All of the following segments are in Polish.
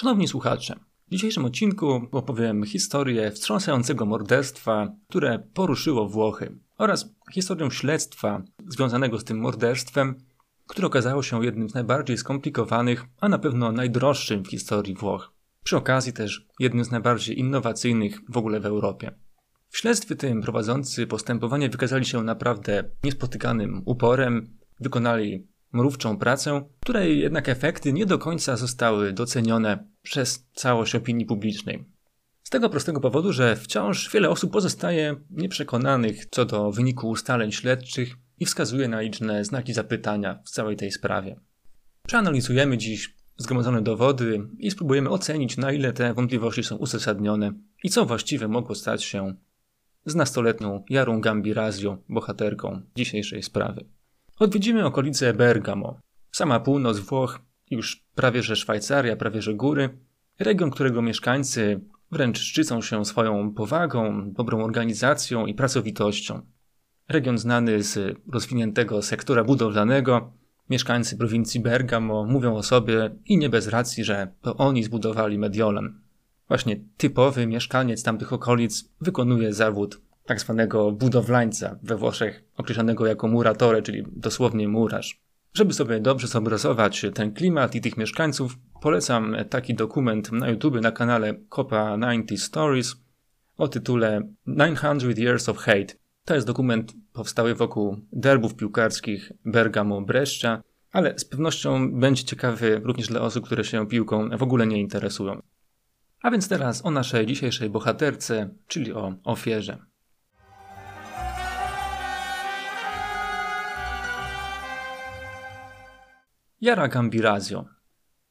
Szanowni słuchacze, w dzisiejszym odcinku opowiem historię wstrząsającego morderstwa, które poruszyło Włochy oraz historię śledztwa związanego z tym morderstwem, które okazało się jednym z najbardziej skomplikowanych, a na pewno najdroższym w historii Włoch. Przy okazji też jednym z najbardziej innowacyjnych w ogóle w Europie. W śledztwie tym prowadzący postępowanie wykazali się naprawdę niespotykanym uporem, wykonali mrówczą pracę, której jednak efekty nie do końca zostały docenione przez całość opinii publicznej. Z tego prostego powodu, że wciąż wiele osób pozostaje nieprzekonanych co do wyniku ustaleń śledczych i wskazuje na liczne znaki zapytania w całej tej sprawie. Przeanalizujemy dziś zgromadzone dowody i spróbujemy ocenić, na ile te wątpliwości są uzasadnione i co właściwie mogło stać się z nastoletnią Jarą Gambirazio, bohaterką dzisiejszej sprawy. Odwiedzimy okolice Bergamo, sama północ Włoch, już prawie że Szwajcaria, prawie że góry, region, którego mieszkańcy wręcz szczycą się swoją powagą, dobrą organizacją i pracowitością. Region znany z rozwiniętego sektora budowlanego, mieszkańcy prowincji Bergamo mówią o sobie i nie bez racji, że to oni zbudowali Mediolan. Właśnie typowy mieszkaniec tamtych okolic wykonuje zawód tak zwanego budowlańca we Włoszech, określonego jako muratore, czyli dosłownie murarz. Żeby sobie dobrze zobrazować ten klimat i tych mieszkańców, polecam taki dokument na YouTube na kanale Copa 90 Stories o tytule 900 Years of Hate. To jest dokument powstały wokół derbów piłkarskich Bergamo-Brescia, ale z pewnością będzie ciekawy również dla osób, które się piłką w ogóle nie interesują. A więc teraz o naszej dzisiejszej bohaterce, czyli o ofierze. Jara Gambirazio.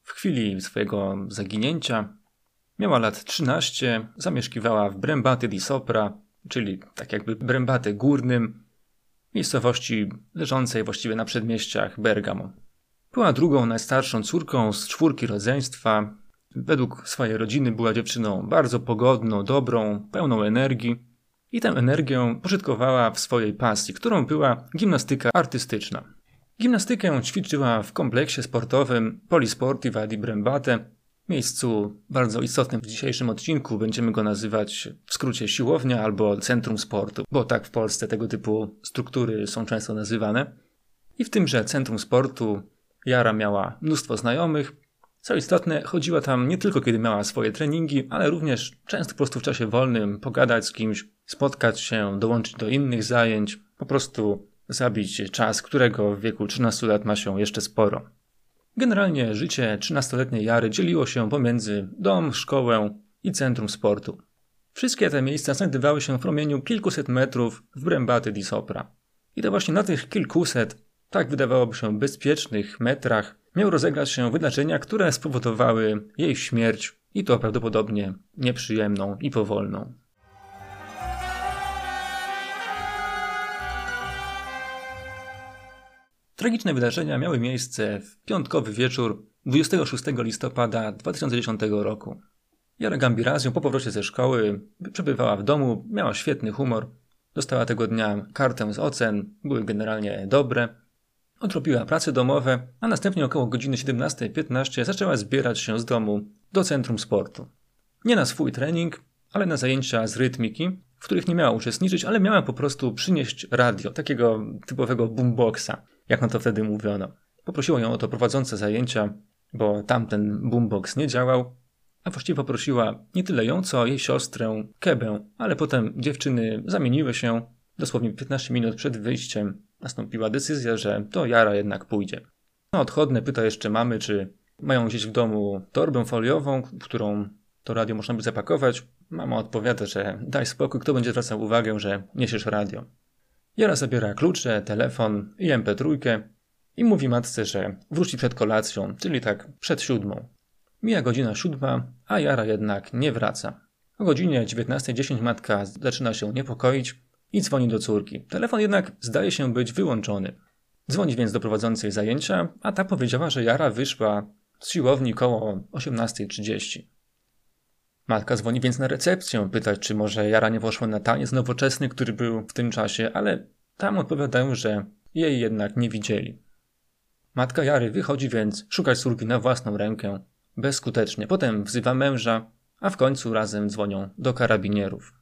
W chwili swojego zaginięcia miała lat 13, zamieszkiwała w Brembate di Sopra, czyli tak jakby Brembate Górnym, miejscowości leżącej właściwie na przedmieściach Bergamo. Była drugą najstarszą córką z czwórki rodzeństwa. Według swojej rodziny była dziewczyną bardzo pogodną, dobrą, pełną energii i tę energię pożytkowała w swojej pasji, którą była gimnastyka artystyczna. Gimnastykę ćwiczyła w kompleksie sportowym Polisportiva di Brembate, miejscu bardzo istotnym w dzisiejszym odcinku. Będziemy go nazywać w skrócie siłownia albo centrum sportu, bo tak w Polsce tego typu struktury są często nazywane. I w tymże centrum sportu Jara miała mnóstwo znajomych. Co istotne, chodziła tam nie tylko kiedy miała swoje treningi, ale również często po prostu w czasie wolnym pogadać z kimś, spotkać się, dołączyć do innych zajęć, po prostu zabić czas, którego w wieku 13 lat ma się jeszcze sporo. Generalnie życie 13-letniej Jary dzieliło się pomiędzy dom, szkołę i centrum sportu. Wszystkie te miejsca znajdowały się w promieniu kilkuset metrów w Brembaty di Sopra. I to właśnie na tych kilkuset, tak wydawałoby się bezpiecznych metrach, miały rozegrać się wydarzenia, które spowodowały jej śmierć i to prawdopodobnie nieprzyjemną i powolną. Tragiczne wydarzenia miały miejsce w piątkowy wieczór 26 listopada 2010 roku. Jara Gambirazio po powrocie ze szkoły przebywała w domu, miała świetny humor, dostała tego dnia kartę z ocen, były generalnie dobre, odrobiła prace domowe, a następnie około godziny 17.15 zaczęła zbierać się z domu do centrum sportu. Nie na swój trening, ale na zajęcia z rytmiki, w których nie miała uczestniczyć, ale miała po prostu przynieść radio, takiego typowego boomboxa jak na to wtedy mówiono. Poprosiło ją o to prowadzące zajęcia, bo tamten boombox nie działał, a właściwie poprosiła nie tyle ją, co jej siostrę Kebę, ale potem dziewczyny zamieniły się. Dosłownie 15 minut przed wyjściem nastąpiła decyzja, że to Jara jednak pójdzie. Na odchodne pyta jeszcze mamy, czy mają gdzieś w domu torbę foliową, w którą to radio można by zapakować. Mama odpowiada, że daj spokój, kto będzie zwracał uwagę, że niesiesz radio. Jara zabiera klucze, telefon i MP3 i mówi matce, że wróci przed kolacją, czyli tak przed siódmą. Mija godzina siódma, a Jara jednak nie wraca. O godzinie 19.10 matka zaczyna się niepokoić i dzwoni do córki. Telefon jednak zdaje się być wyłączony. Dzwoni więc do prowadzącej zajęcia, a ta powiedziała, że Jara wyszła z siłowni koło 18.30. Matka dzwoni więc na recepcję, pytać, czy może Jara nie poszła na taniec nowoczesny, który był w tym czasie, ale tam odpowiadają, że jej jednak nie widzieli. Matka Jary wychodzi więc szukać córki na własną rękę, bezskutecznie. Potem wzywa męża, a w końcu razem dzwonią do karabinierów.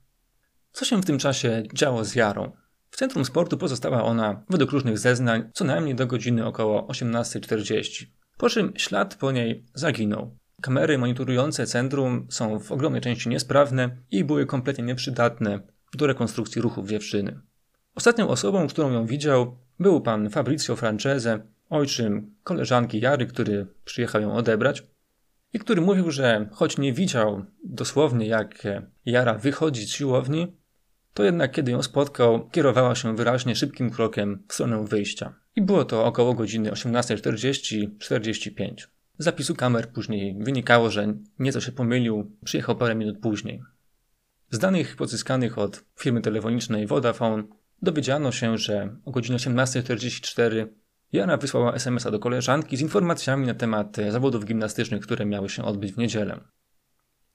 Co się w tym czasie działo z Jarą? W centrum sportu pozostała ona, według różnych zeznań, co najmniej do godziny około 18.40. Po czym ślad po niej zaginął. Kamery monitorujące centrum są w ogromnej części niesprawne i były kompletnie nieprzydatne do rekonstrukcji ruchów dziewczyny. Ostatnią osobą, którą ją widział, był pan Fabrizio Francese, ojczym koleżanki Jary, który przyjechał ją odebrać i który mówił, że choć nie widział dosłownie jak Jara wychodzi z siłowni, to jednak kiedy ją spotkał, kierowała się wyraźnie szybkim krokiem w stronę wyjścia. I było to około godziny 18.40-45. Z zapisu kamer później wynikało, że nieco się pomylił, przyjechał parę minut później. Z danych pozyskanych od firmy telefonicznej Vodafone dowiedziano się, że o godzinie 18.44 Jana wysłała SMS-a do koleżanki z informacjami na temat zawodów gimnastycznych, które miały się odbyć w niedzielę.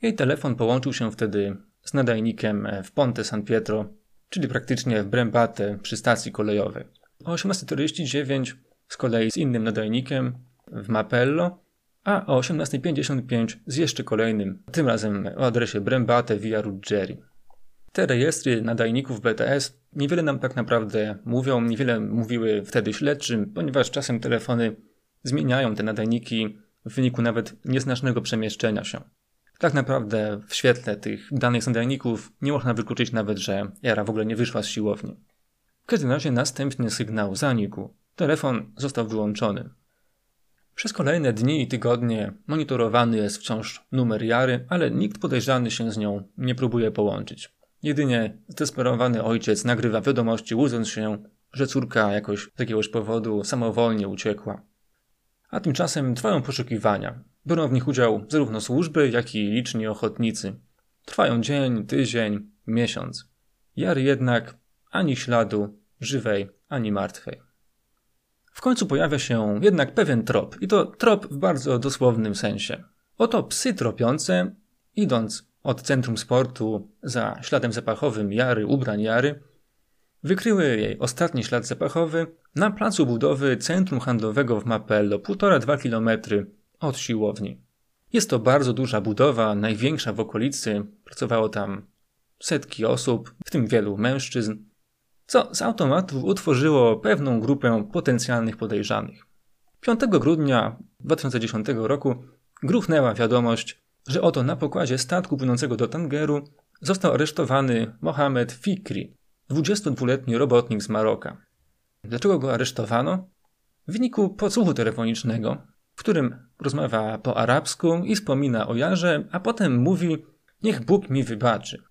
Jej telefon połączył się wtedy z nadajnikiem w Ponte San Pietro, czyli praktycznie w Brembate przy stacji kolejowej. O 18.49 z kolei z innym nadajnikiem w Mapello, a o 18.55 z jeszcze kolejnym, tym razem o adresie Brembate via Ruggeri. Te rejestry nadajników BTS niewiele nam tak naprawdę mówią, niewiele mówiły wtedy śledczym, ponieważ czasem telefony zmieniają te nadajniki w wyniku nawet nieznacznego przemieszczenia się. Tak naprawdę w świetle tych danych nadajników nie można wykluczyć nawet, że Jara w ogóle nie wyszła z siłowni. W każdym razie następny sygnał zanikł. Telefon został wyłączony. Przez kolejne dni i tygodnie monitorowany jest wciąż numer Jary, ale nikt podejrzany się z nią nie próbuje połączyć. Jedynie zdesperowany ojciec nagrywa wiadomości, łudząc się, że córka jakoś z jakiegoś powodu samowolnie uciekła. A tymczasem trwają poszukiwania. Biorą w nich udział zarówno służby, jak i liczni ochotnicy. Trwają dzień, tydzień, miesiąc. Jary jednak ani śladu żywej, ani martwej. W końcu pojawia się jednak pewien trop, i to trop w bardzo dosłownym sensie. Oto psy tropiące, idąc od centrum sportu za śladem zapachowym Jary, ubrań Jary, wykryły jej ostatni ślad zapachowy na placu budowy centrum handlowego w Mapello, 1,5-2 km od siłowni. Jest to bardzo duża budowa, największa w okolicy. Pracowało tam setki osób, w tym wielu mężczyzn, co z automatu utworzyło pewną grupę potencjalnych podejrzanych. 5 grudnia 2010 roku gruchnęła wiadomość, że oto na pokładzie statku płynącego do Tangeru został aresztowany Mohamed Fikri, 22-letni robotnik z Maroka. Dlaczego go aresztowano? W wyniku podsłuchu telefonicznego, w którym rozmawia po arabsku i wspomina o Jarze, a potem mówi: Niech Bóg mi wybaczy.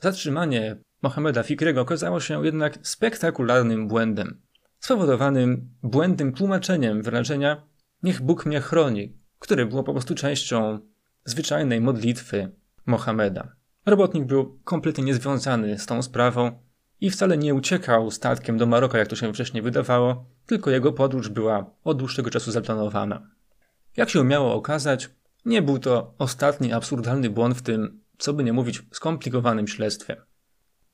Zatrzymanie Mohameda Fikriego okazało się jednak spektakularnym błędem, spowodowanym błędnym tłumaczeniem wyrażenia Niech Bóg mnie chroni, które było po prostu częścią zwyczajnej modlitwy Mohameda. Robotnik był kompletnie niezwiązany z tą sprawą i wcale nie uciekał statkiem do Maroka, jak to się wcześniej wydawało, tylko jego podróż była od dłuższego czasu zaplanowana. Jak się miało okazać, nie był to ostatni absurdalny błąd w tym, co by nie mówić, skomplikowanym śledztwie.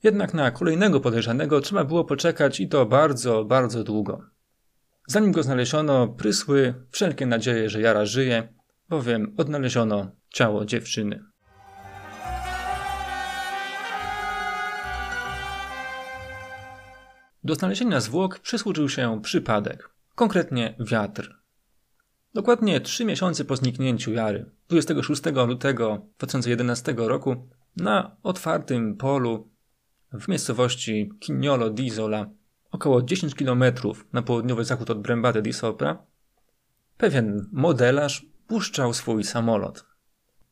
Jednak na kolejnego podejrzanego trzeba było poczekać i to bardzo, bardzo długo. Zanim go znaleziono, prysły wszelkie nadzieje, że Jara żyje, bowiem odnaleziono ciało dziewczyny. Do znalezienia zwłok przysłużył się przypadek, konkretnie wiatr. Dokładnie trzy miesiące po zniknięciu Jary, 26 lutego 2011 roku, na otwartym polu w miejscowości Chignolo di Isola, około 10 km na południowy zachód od Brembate di Sopra, pewien modelarz puszczał swój samolot.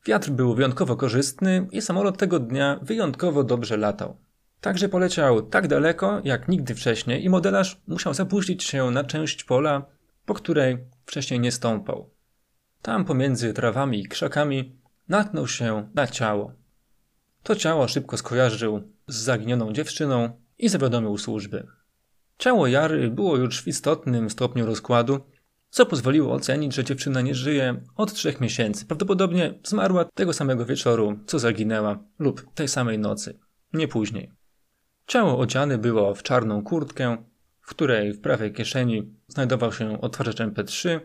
Wiatr był wyjątkowo korzystny i samolot tego dnia wyjątkowo dobrze latał. Także poleciał tak daleko jak nigdy wcześniej i modelarz musiał zapuścić się na część pola, po której wcześniej nie stąpał. Tam pomiędzy trawami i krzakami natknął się na ciało. To ciało szybko skojarzył z zaginioną dziewczyną i zawiadomił służby. Ciało Jary było już w istotnym stopniu rozkładu, co pozwoliło ocenić, że dziewczyna nie żyje od trzech miesięcy. Prawdopodobnie zmarła tego samego wieczoru, co zaginęła, lub tej samej nocy, nie później. Ciało odziane było w czarną kurtkę, w której w prawej kieszeni znajdował się odtwarzacz MP3,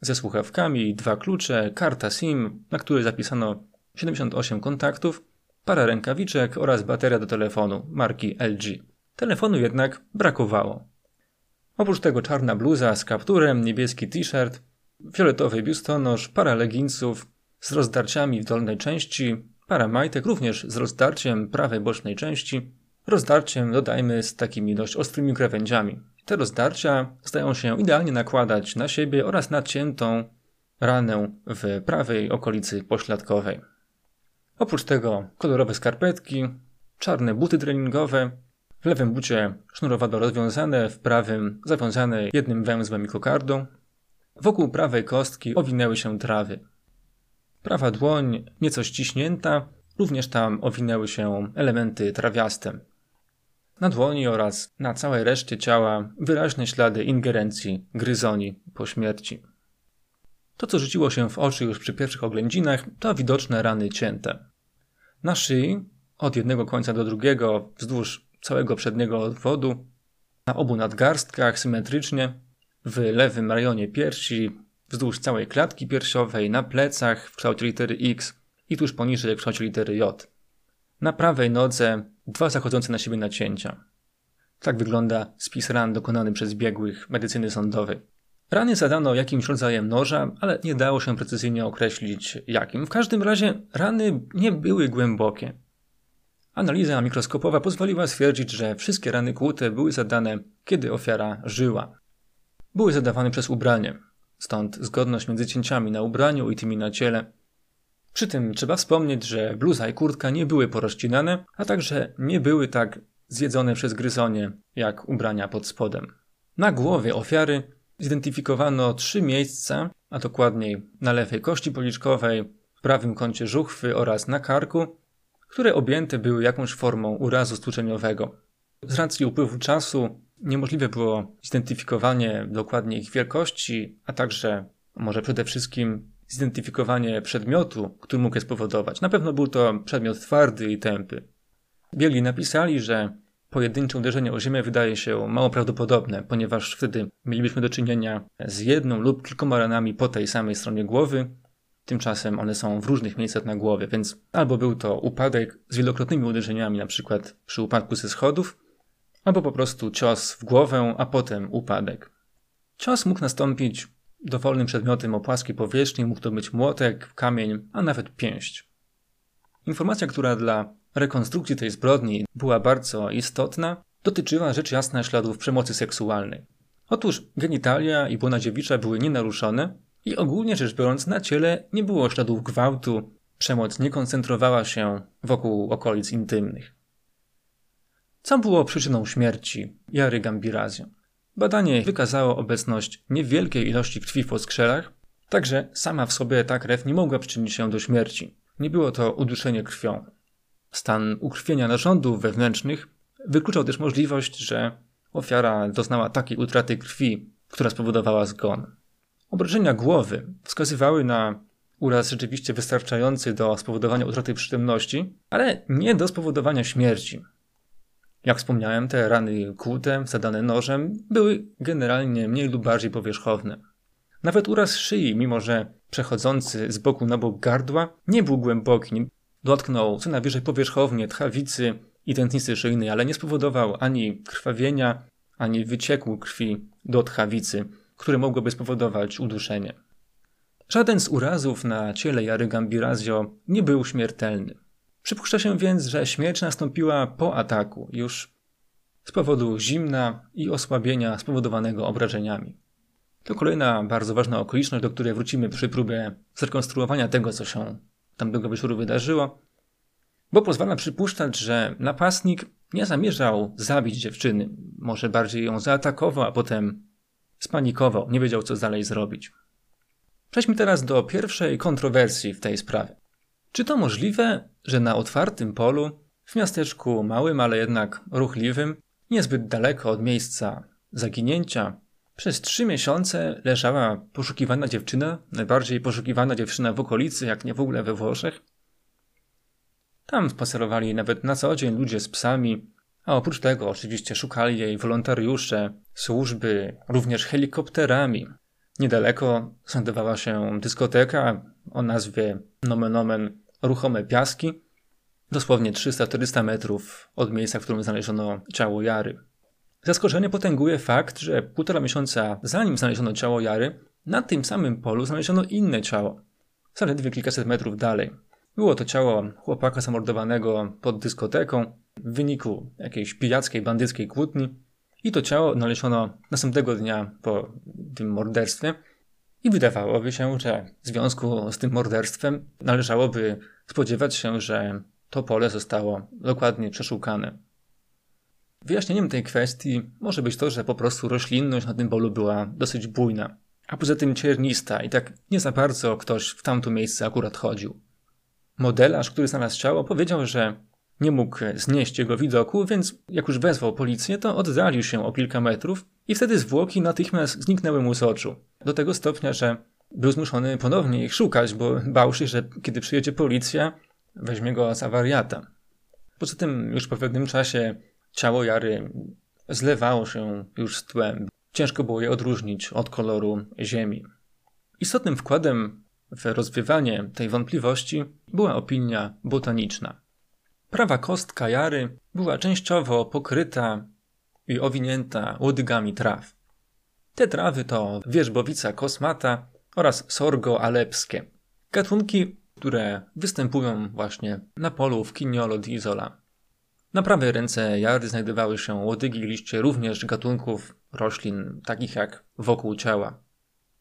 ze słuchawkami, dwa klucze, karta SIM, na której zapisano 78 kontaktów, para rękawiczek oraz bateria do telefonu marki LG. Telefonu jednak brakowało. Oprócz tego czarna bluza z kapturem, niebieski t-shirt, fioletowy biustonosz, para leginsów z rozdarciami w dolnej części, para majtek również z rozdarciem prawej bocznej części, rozdarciem dodajmy z takimi dość ostrymi krawędziami. Te rozdarcia stają się idealnie nakładać na siebie oraz na ciętą ranę w prawej okolicy pośladkowej. Oprócz tego kolorowe skarpetki, czarne buty treningowe, w lewym bucie sznurowadło rozwiązane, w prawym zawiązane jednym węzłem i kokardą. Wokół prawej kostki owinęły się trawy. Prawa dłoń nieco ściśnięta, również tam owinęły się elementy trawiaste. Na dłoni oraz na całej reszcie ciała wyraźne ślady ingerencji, gryzoni po śmierci. To, co rzuciło się w oczy już przy pierwszych oględzinach, to widoczne rany cięte. Na szyi, od jednego końca do drugiego, wzdłuż całego przedniego odwodu, na obu nadgarstkach symetrycznie, w lewym rejonie piersi, wzdłuż całej klatki piersiowej, na plecach w kształcie litery X i tuż poniżej w kształcie litery J. Na prawej nodze dwa zachodzące na siebie nacięcia. Tak wygląda spis ran dokonany przez biegłych medycyny sądowej. Rany zadano jakimś rodzajem noża, ale nie dało się precyzyjnie określić jakim. W każdym razie rany nie były głębokie. Analiza mikroskopowa pozwoliła stwierdzić, że wszystkie rany kłute były zadane, kiedy ofiara żyła. Były zadawane przez ubranie, stąd zgodność między cięciami na ubraniu i tymi na ciele. Przy tym trzeba wspomnieć, że bluza i kurtka nie były porozcinane, a także nie były tak zjedzone przez gryzonie, jak ubrania pod spodem. Na głowie ofiary zidentyfikowano trzy miejsca, a dokładniej na lewej kości policzkowej, w prawym kącie żuchwy oraz na karku, które objęte były jakąś formą urazu stłuczeniowego. Z racji upływu czasu niemożliwe było zidentyfikowanie dokładnie ich wielkości, a także może przede wszystkim zidentyfikowanie przedmiotu, który mógł je spowodować. Na pewno był to przedmiot twardy i tępy. Biegli napisali, że pojedyncze uderzenie o ziemię wydaje się mało prawdopodobne, ponieważ wtedy mielibyśmy do czynienia z jedną lub kilkoma ranami po tej samej stronie głowy, Tymczasem one są w różnych miejscach na głowie, więc albo był to upadek z wielokrotnymi uderzeniami, na przykład przy upadku ze schodów, albo po prostu cios w głowę, a potem upadek. Cios mógł nastąpić dowolnym przedmiotem o płaskiej powierzchni, mógł to być młotek, kamień, a nawet pięść. Informacja, która dla rekonstrukcji tej zbrodni była bardzo istotna, dotyczyła rzecz jasna śladów przemocy seksualnej. Otóż genitalia i błona dziewicza były nienaruszone, i ogólnie rzecz biorąc, na ciele nie było śladów gwałtu, przemoc nie koncentrowała się wokół okolic intymnych. Co było przyczyną śmierci Jary Gambirazio? Badanie wykazało obecność niewielkiej ilości krwi w poskrzelach, także sama w sobie ta krew nie mogła przyczynić się do śmierci. Nie było to uduszenie krwią. Stan ukrwienia narządów wewnętrznych wykluczał też możliwość, że ofiara doznała takiej utraty krwi, która spowodowała zgon. Obrażenia głowy wskazywały na uraz rzeczywiście wystarczający do spowodowania utraty przytomności, ale nie do spowodowania śmierci. Jak wspomniałem, te rany kłute, zadane nożem, były generalnie mniej lub bardziej powierzchowne. Nawet uraz szyi, mimo że przechodzący z boku na bok gardła, nie był głęboki. Dotknął co najwyżej powierzchownie tchawicy i tętnicy szyjnej, ale nie spowodował ani krwawienia, ani wycieku krwi do tchawicy które mogłoby spowodować uduszenie. Żaden z urazów na ciele Jary Gambirazio nie był śmiertelny. Przypuszcza się więc, że śmierć nastąpiła po ataku, już z powodu zimna i osłabienia spowodowanego obrażeniami. To kolejna bardzo ważna okoliczność, do której wrócimy przy próbie zrekonstruowania tego, co się tamtego wieczoru wydarzyło, bo pozwala przypuszczać, że napastnik nie zamierzał zabić dziewczyny, może bardziej ją zaatakował, a potem Spanikował, nie wiedział co dalej zrobić. Przejdźmy teraz do pierwszej kontrowersji w tej sprawie. Czy to możliwe, że na otwartym polu, w miasteczku małym, ale jednak ruchliwym, niezbyt daleko od miejsca zaginięcia, przez trzy miesiące leżała poszukiwana dziewczyna, najbardziej poszukiwana dziewczyna w okolicy, jak nie w ogóle we Włoszech? Tam spacerowali nawet na co dzień ludzie z psami, a oprócz tego oczywiście szukali jej wolontariusze, służby, również helikopterami. Niedaleko znajdowała się dyskoteka o nazwie nomen omen Ruchome Piaski, dosłownie 300-400 metrów od miejsca, w którym znaleziono ciało Jary. Zaskoczenie potęguje fakt, że półtora miesiąca zanim znaleziono ciało Jary, na tym samym polu znaleziono inne ciało, zaledwie kilkaset metrów dalej. Było to ciało chłopaka zamordowanego pod dyskoteką w wyniku jakiejś pijackiej, bandyckiej kłótni i to ciało znaleziono następnego dnia po tym morderstwie i wydawałoby się, że w związku z tym morderstwem należałoby spodziewać się, że to pole zostało dokładnie przeszukane. Wyjaśnieniem tej kwestii może być to, że po prostu roślinność na tym polu była dosyć bujna, a poza tym ciernista i tak nie za bardzo ktoś w tamto miejsce akurat chodził. Modelarz, który znalazł ciało, powiedział, że nie mógł znieść jego widoku, więc jak już wezwał policję, to oddalił się o kilka metrów i wtedy zwłoki natychmiast zniknęły mu z oczu. Do tego stopnia, że był zmuszony ponownie ich szukać, bo bał się, że kiedy przyjedzie policja, weźmie go za wariata. Poza tym już po pewnym czasie ciało Jary zlewało się już z tłem. Ciężko było je odróżnić od koloru ziemi. Istotnym wkładem w rozwiewanie tej wątpliwości była opinia botaniczna. Prawa kostka jary była częściowo pokryta i owinięta łodygami traw. Te trawy to wierzbowica kosmata oraz sorgo alepskie. Gatunki, które występują właśnie na polu w Kiniolo di Isola. Na prawej ręce jary znajdowały się łodygi i liście również gatunków roślin, takich jak wokół ciała.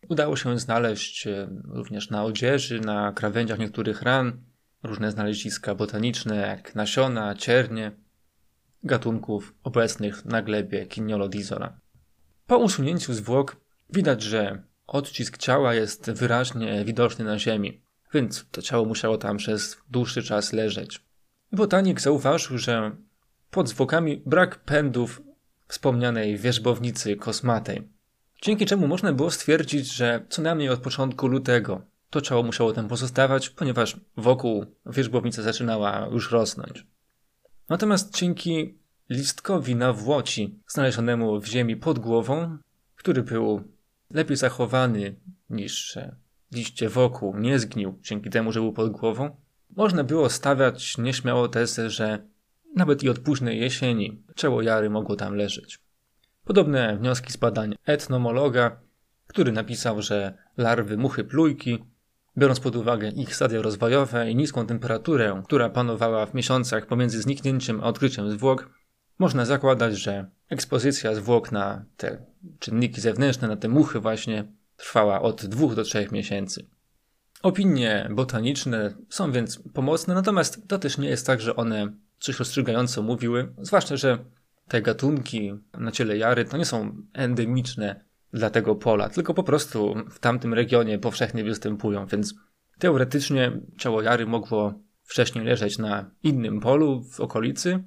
Udało się znaleźć e, również na odzieży, na krawędziach niektórych ran, różne znaleziska botaniczne, jak nasiona, ciernie, gatunków obecnych na glebie Quiniolodizola. Po usunięciu zwłok widać, że odcisk ciała jest wyraźnie widoczny na ziemi, więc to ciało musiało tam przez dłuższy czas leżeć. Botanik zauważył, że pod zwłokami brak pędów wspomnianej wierzbownicy kosmatej, dzięki czemu można było stwierdzić, że co najmniej od początku lutego to ciało musiało tam pozostawać, ponieważ wokół wierzbownica zaczynała już rosnąć. Natomiast dzięki listkowi na włoci znalezionemu w ziemi pod głową, który był lepiej zachowany niż liście wokół, nie zgnił dzięki temu, że był pod głową, można było stawiać nieśmiało tezę, że nawet i od późnej jesieni ciało Jary mogło tam leżeć. Podobne wnioski z badań etnomologa, który napisał, że larwy muchy plujki Biorąc pod uwagę ich stadia rozwojowe i niską temperaturę, która panowała w miesiącach pomiędzy zniknięciem a odkryciem zwłok, można zakładać, że ekspozycja zwłok na te czynniki zewnętrzne, na te muchy właśnie, trwała od 2 do 3 miesięcy. Opinie botaniczne są więc pomocne, natomiast to też nie jest tak, że one coś rozstrzygająco mówiły, zwłaszcza, że te gatunki na ciele jary to nie są endemiczne dla tego pola, tylko po prostu w tamtym regionie powszechnie występują, więc teoretycznie ciało Jary mogło wcześniej leżeć na innym polu w okolicy,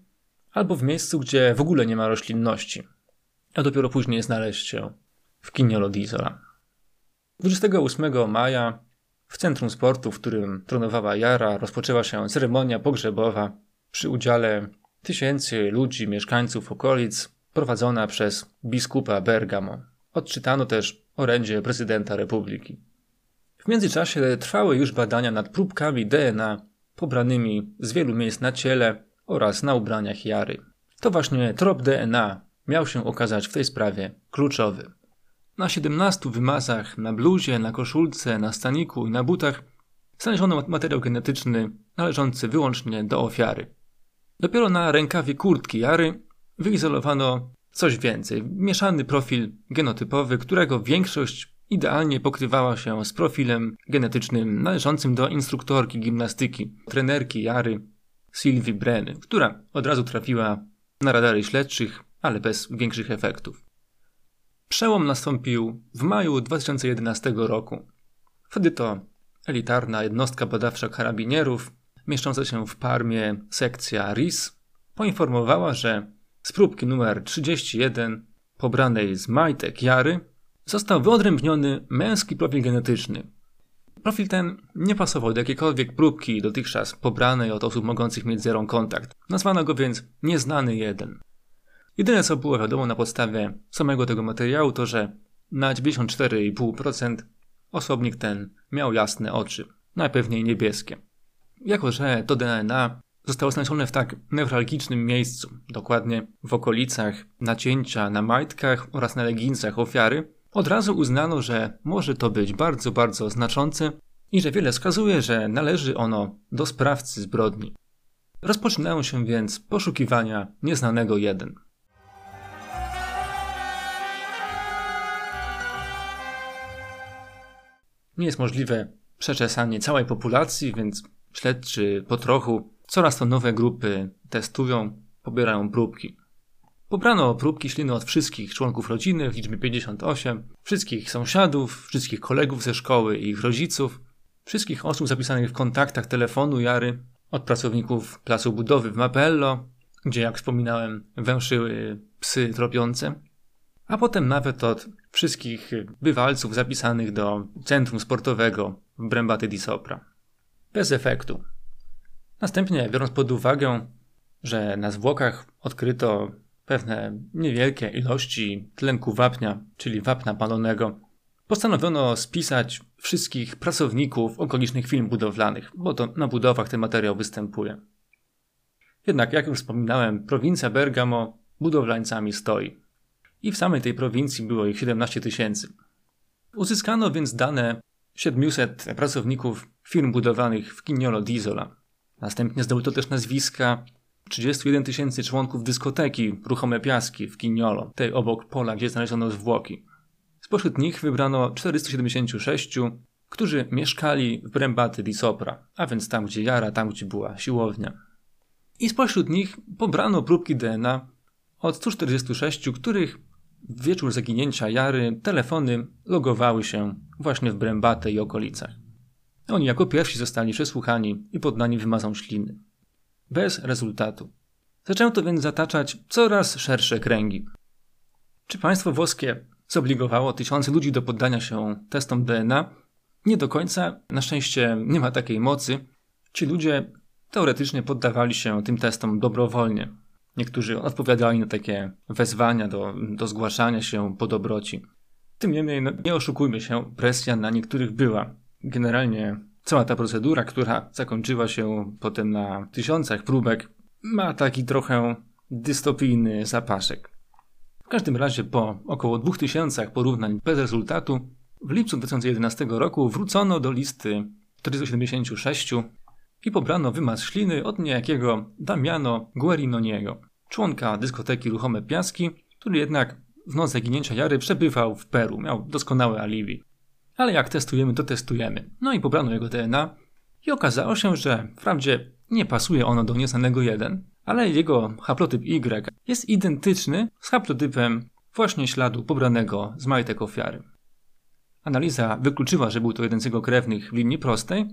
albo w miejscu, gdzie w ogóle nie ma roślinności, a dopiero później znaleźć się w Kiniolo di Isola. 28 maja w centrum sportu, w którym tronowała Jara, rozpoczęła się ceremonia pogrzebowa przy udziale tysięcy ludzi, mieszkańców okolic, prowadzona przez biskupa Bergamo. Odczytano też orędzie prezydenta republiki. W międzyczasie trwały już badania nad próbkami DNA pobranymi z wielu miejsc na ciele oraz na ubraniach Jary. To właśnie trop DNA miał się okazać w tej sprawie kluczowy. Na 17 wymazach, na bluzie, na koszulce, na staniku i na butach znaleziono materiał genetyczny należący wyłącznie do ofiary. Dopiero na rękawie kurtki Jary wyizolowano Coś więcej, mieszany profil genotypowy, którego większość idealnie pokrywała się z profilem genetycznym należącym do instruktorki gimnastyki, trenerki Jary Sylwii Breny, która od razu trafiła na radary śledczych, ale bez większych efektów. Przełom nastąpił w maju 2011 roku. Wtedy to elitarna jednostka badawcza karabinierów, mieszcząca się w Parmie sekcja RIS, poinformowała, że z próbki numer 31, pobranej z majtek Jary, został wyodrębniony męski profil genetyczny. Profil ten nie pasował do jakiejkolwiek próbki dotychczas pobranej od osób mogących mieć zerą kontakt. Nazwano go więc nieznany jeden. Jedyne co było wiadomo na podstawie samego tego materiału to, że na 94,5% osobnik ten miał jasne oczy, najpewniej niebieskie. Jako, że to DNA zostało znalezione w tak newralgicznym miejscu, dokładnie w okolicach nacięcia na majtkach oraz na leginsach ofiary, od razu uznano, że może to być bardzo, bardzo znaczące i że wiele wskazuje, że należy ono do sprawcy zbrodni. Rozpoczynają się więc poszukiwania nieznanego jeden. Nie jest możliwe przeczesanie całej populacji, więc śledczy po trochu coraz to nowe grupy testują, pobierają próbki. Pobrano próbki śliny od wszystkich członków rodziny w liczbie 58, wszystkich sąsiadów, wszystkich kolegów ze szkoły i ich rodziców, wszystkich osób zapisanych w kontaktach telefonu Jary, od pracowników placu budowy w Mapello, gdzie jak wspominałem węszyły psy tropiące, a potem nawet od wszystkich bywalców zapisanych do centrum sportowego w Brembate di Sopra. Bez efektu. Następnie, biorąc pod uwagę, że na zwłokach odkryto pewne niewielkie ilości tlenku wapnia, czyli wapna palonego, postanowiono spisać wszystkich pracowników okolicznych firm budowlanych, bo to na budowach ten materiał występuje. Jednak, jak już wspominałem, prowincja Bergamo budowlańcami stoi. I w samej tej prowincji było ich 17 tysięcy. Uzyskano więc dane 700 pracowników firm budowlanych w Kignolo d'Isola. Następnie zdobyto też nazwiska 31 tysięcy członków dyskoteki Ruchome Piaski w Kignolo, tej obok pola, gdzie znaleziono zwłoki. Spośród nich wybrano 476, którzy mieszkali w Brembaty di Sopra, a więc tam, gdzie Jara, tam, gdzie była siłownia. I spośród nich pobrano próbki DNA od 146, których w wieczór zaginięcia Jary telefony logowały się właśnie w Brembate i okolicach. Oni jako pierwsi zostali przesłuchani i poddani wymazom śliny. Bez rezultatu. Zaczęto więc zataczać coraz szersze kręgi. Czy państwo włoskie zobligowało tysiące ludzi do poddania się testom DNA? Nie do końca. Na szczęście nie ma takiej mocy. Ci ludzie teoretycznie poddawali się tym testom dobrowolnie. Niektórzy odpowiadali na takie wezwania do, do zgłaszania się po dobroci. Tym niemniej, no, nie oszukujmy się, presja na niektórych była. Generalnie cała ta procedura, która zakończyła się potem na tysiącach próbek, ma taki trochę dystopijny zapaszek. W każdym razie po około 2000 porównań bez rezultatu, w lipcu 2011 roku wrócono do listy 476 i pobrano wymaz śliny od niejakiego Damiano Guerinoniego, członka dyskoteki Ruchome Piaski, który jednak w noc zaginięcia Jary przebywał w Peru, miał doskonałe alibi. Ale jak testujemy, to testujemy. No i pobrano jego DNA i okazało się, że wprawdzie nie pasuje ono do nieznanego 1, ale jego haplotyp Y jest identyczny z haplotypem właśnie śladu pobranego z majtek ofiary. Analiza wykluczyła, że był to jeden z jego krewnych w linii prostej,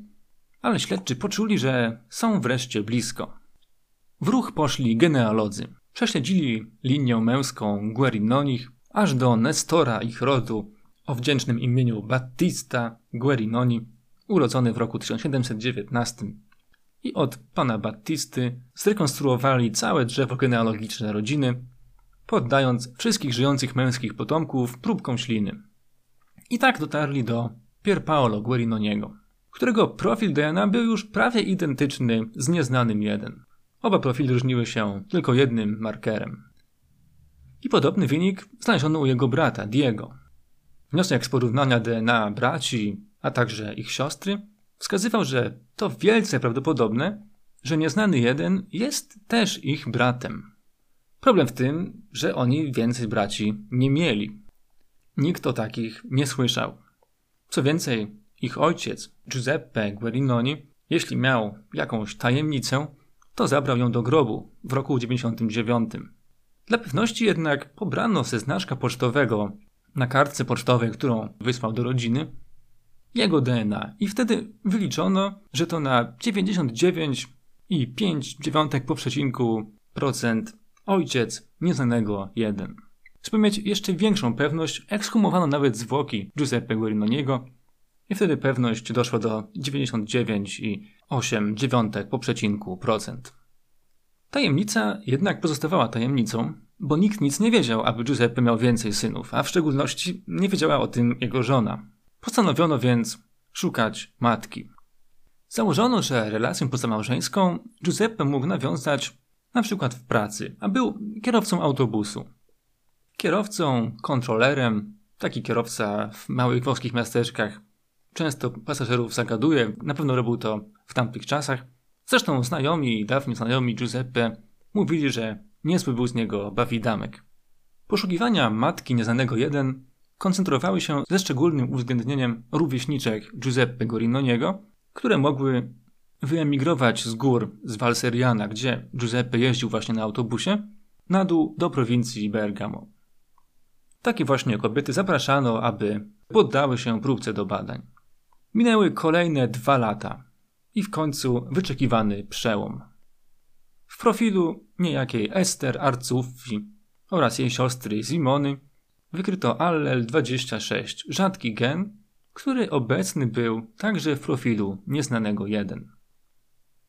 ale śledczy poczuli, że są wreszcie blisko. W ruch poszli genealodzy. Prześledzili linię męską Guerinonich aż do Nestora ich rodu o wdzięcznym imieniu Battista Guerinoni, urodzony w roku 1719. I od pana Battisty zrekonstruowali całe drzewo genealogiczne rodziny, poddając wszystkich żyjących męskich potomków próbkom śliny. I tak dotarli do Pier Paolo Guerinoniego którego profil DNA był już prawie identyczny z nieznanym jeden. Oba profile różniły się tylko jednym markerem. I podobny wynik znaleziono u jego brata, Diego. Wniosek z porównania DNA braci, a także ich siostry, wskazywał, że to wielce prawdopodobne, że nieznany jeden jest też ich bratem. Problem w tym, że oni więcej braci nie mieli. Nikt o takich nie słyszał. Co więcej, ich ojciec, Giuseppe Guerinoni, jeśli miał jakąś tajemnicę, to zabrał ją do grobu w roku 99. Dla pewności jednak pobrano ze znaczka pocztowego na kartce pocztowej, którą wysłał do rodziny, jego DNA i wtedy wyliczono, że to na 99,5 po przecinku procent ojciec nieznanego jeden. Żeby mieć jeszcze większą pewność, ekshumowano nawet zwłoki Giuseppe Guerinoniego i wtedy pewność doszła do 99,8 po przecinku procent. Tajemnica jednak pozostawała tajemnicą, bo nikt nic nie wiedział, aby Giuseppe miał więcej synów, a w szczególności nie wiedziała o tym jego żona. Postanowiono więc szukać matki. Założono, że relację pozamałżeńską Giuseppe mógł nawiązać na przykład w pracy, a był kierowcą autobusu. Kierowcą, kontrolerem, taki kierowca w małych włoskich miasteczkach często pasażerów zagaduje, na pewno robił to w tamtych czasach. Zresztą znajomi, dawni znajomi Giuseppe mówili, że niezły był z niego bawidamek. Poszukiwania matki nieznanego jeden koncentrowały się ze szczególnym uwzględnieniem rówieśniczek Giuseppe Gorinoniego, które mogły wyemigrować z gór z Valseriana, gdzie Giuseppe jeździł właśnie na autobusie, na dół do prowincji Bergamo. Takie właśnie kobiety zapraszano, aby poddały się próbce do badań. Minęły kolejne dwa lata i w końcu wyczekiwany przełom. W profilu niejakiej Ester Arcuffi oraz jej siostry Simony wykryto allel 26, rzadki gen, który obecny był także w profilu nieznanego 1.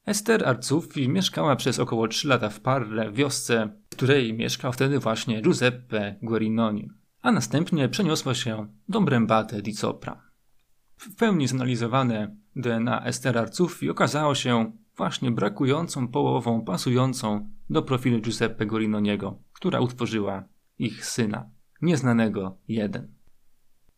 Ester Arcuffi mieszkała przez około 3 lata w Parle, wiosce, w której mieszkał wtedy właśnie Giuseppe Guerinoni, a następnie przeniosła się do Brembate di Sopra. W pełni zanalizowane DNA Ester Arcuffi okazało się właśnie brakującą połową pasującą do profilu Giuseppe Gorinoniego, która utworzyła ich syna, nieznanego jeden.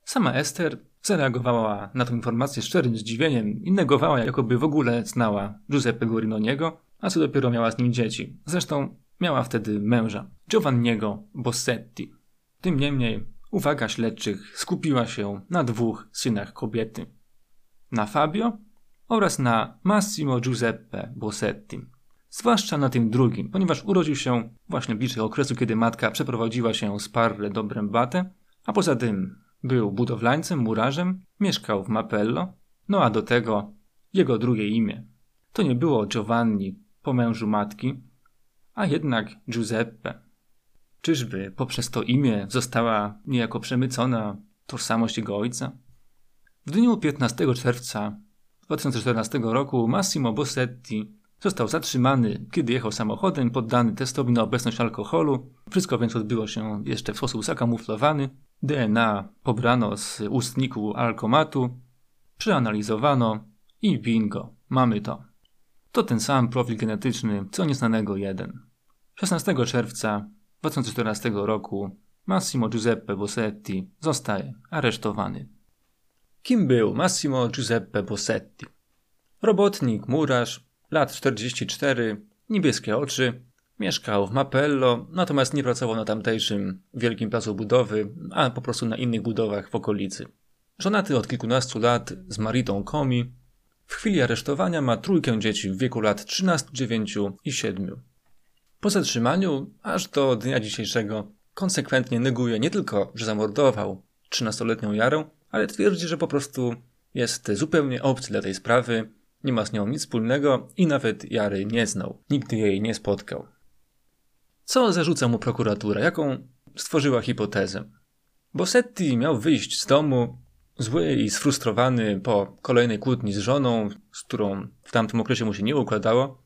Sama Ester zareagowała na tę informację szczerym zdziwieniem i negowała, jakoby w ogóle znała Giuseppe Gorinoniego, a co dopiero miała z nim dzieci. Zresztą miała wtedy męża, Giovanniego Bossetti. Tym niemniej uwaga śledczych skupiła się na dwóch synach kobiety. Na Fabio oraz na Massimo Giuseppe Bossetti. Zwłaszcza na tym drugim, ponieważ urodził się właśnie bliżej okresu, kiedy matka przeprowadziła się z Parle do Brembate, a poza tym był budowlańcem, murarzem, mieszkał w Mapello, no a do tego jego drugie imię. To nie było Giovanni po mężu matki, a jednak Giuseppe. Czyżby poprzez to imię została niejako przemycona tożsamość jego ojca? W dniu 15 czerwca 2014 roku Massimo Bossetti został zatrzymany, kiedy jechał samochodem, poddany testowi na obecność alkoholu. Wszystko więc odbyło się jeszcze w sposób zakamuflowany. DNA pobrano z ustniku alkomatu, przeanalizowano i bingo, mamy to. To ten sam profil genetyczny, co nieznanego jeden. 16 czerwca 2014 roku Massimo Giuseppe Bossetti zostaje aresztowany. Kim był Massimo Giuseppe Bossetti? Robotnik, murarz, lat 44, niebieskie oczy, mieszkał w Mapello, natomiast nie pracował na tamtejszym wielkim placu budowy, a po prostu na innych budowach w okolicy. Żonaty od kilkunastu lat z Maritą Komi, w chwili aresztowania ma trójkę dzieci w wieku lat 13, 9 i 7. Po zatrzymaniu, aż do dnia dzisiejszego, konsekwentnie neguje nie tylko, że zamordował 13-letnią Jarę, ale twierdzi, że po prostu jest zupełnie obcy dla tej sprawy, nie ma z nią nic wspólnego i nawet Jary nie znał. Nigdy jej nie spotkał. Co zarzuca mu prokuratura? Jaką stworzyła hipotezę? Bossetti miał wyjść z domu zły i sfrustrowany po kolejnej kłótni z żoną, z którą w tamtym okresie mu się nie układało.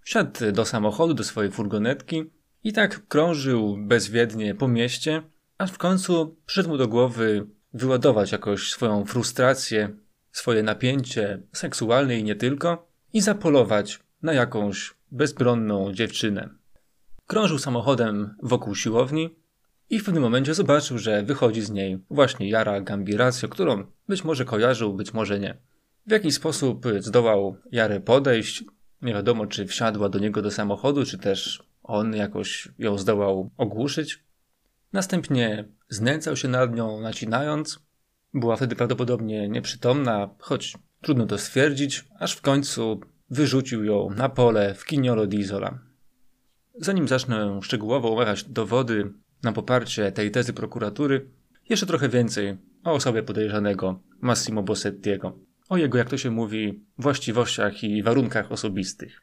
Wsiadł do samochodu, do swojej furgonetki i tak krążył bezwiednie po mieście, aż w końcu przyszedł mu do głowy wyładować jakoś swoją frustrację, swoje napięcie seksualne i nie tylko i zapolować na jakąś bezbronną dziewczynę. Krążył samochodem wokół siłowni i w pewnym momencie zobaczył, że wychodzi z niej właśnie Jara Gambiracio, którą być może kojarzył, być może nie. W jaki sposób zdołał Jarę podejść, nie wiadomo czy wsiadła do niego do samochodu, czy też on jakoś ją zdołał ogłuszyć. Następnie znęcał się nad nią, nacinając. Była wtedy prawdopodobnie nieprzytomna, choć trudno to stwierdzić, aż w końcu wyrzucił ją na pole w Kiniolo d'Isola. Zanim zacznę szczegółowo omawiać dowody na poparcie tej tezy prokuratury, jeszcze trochę więcej o osobie podejrzanego Massimo Bossettiego, o jego, jak to się mówi, właściwościach i warunkach osobistych.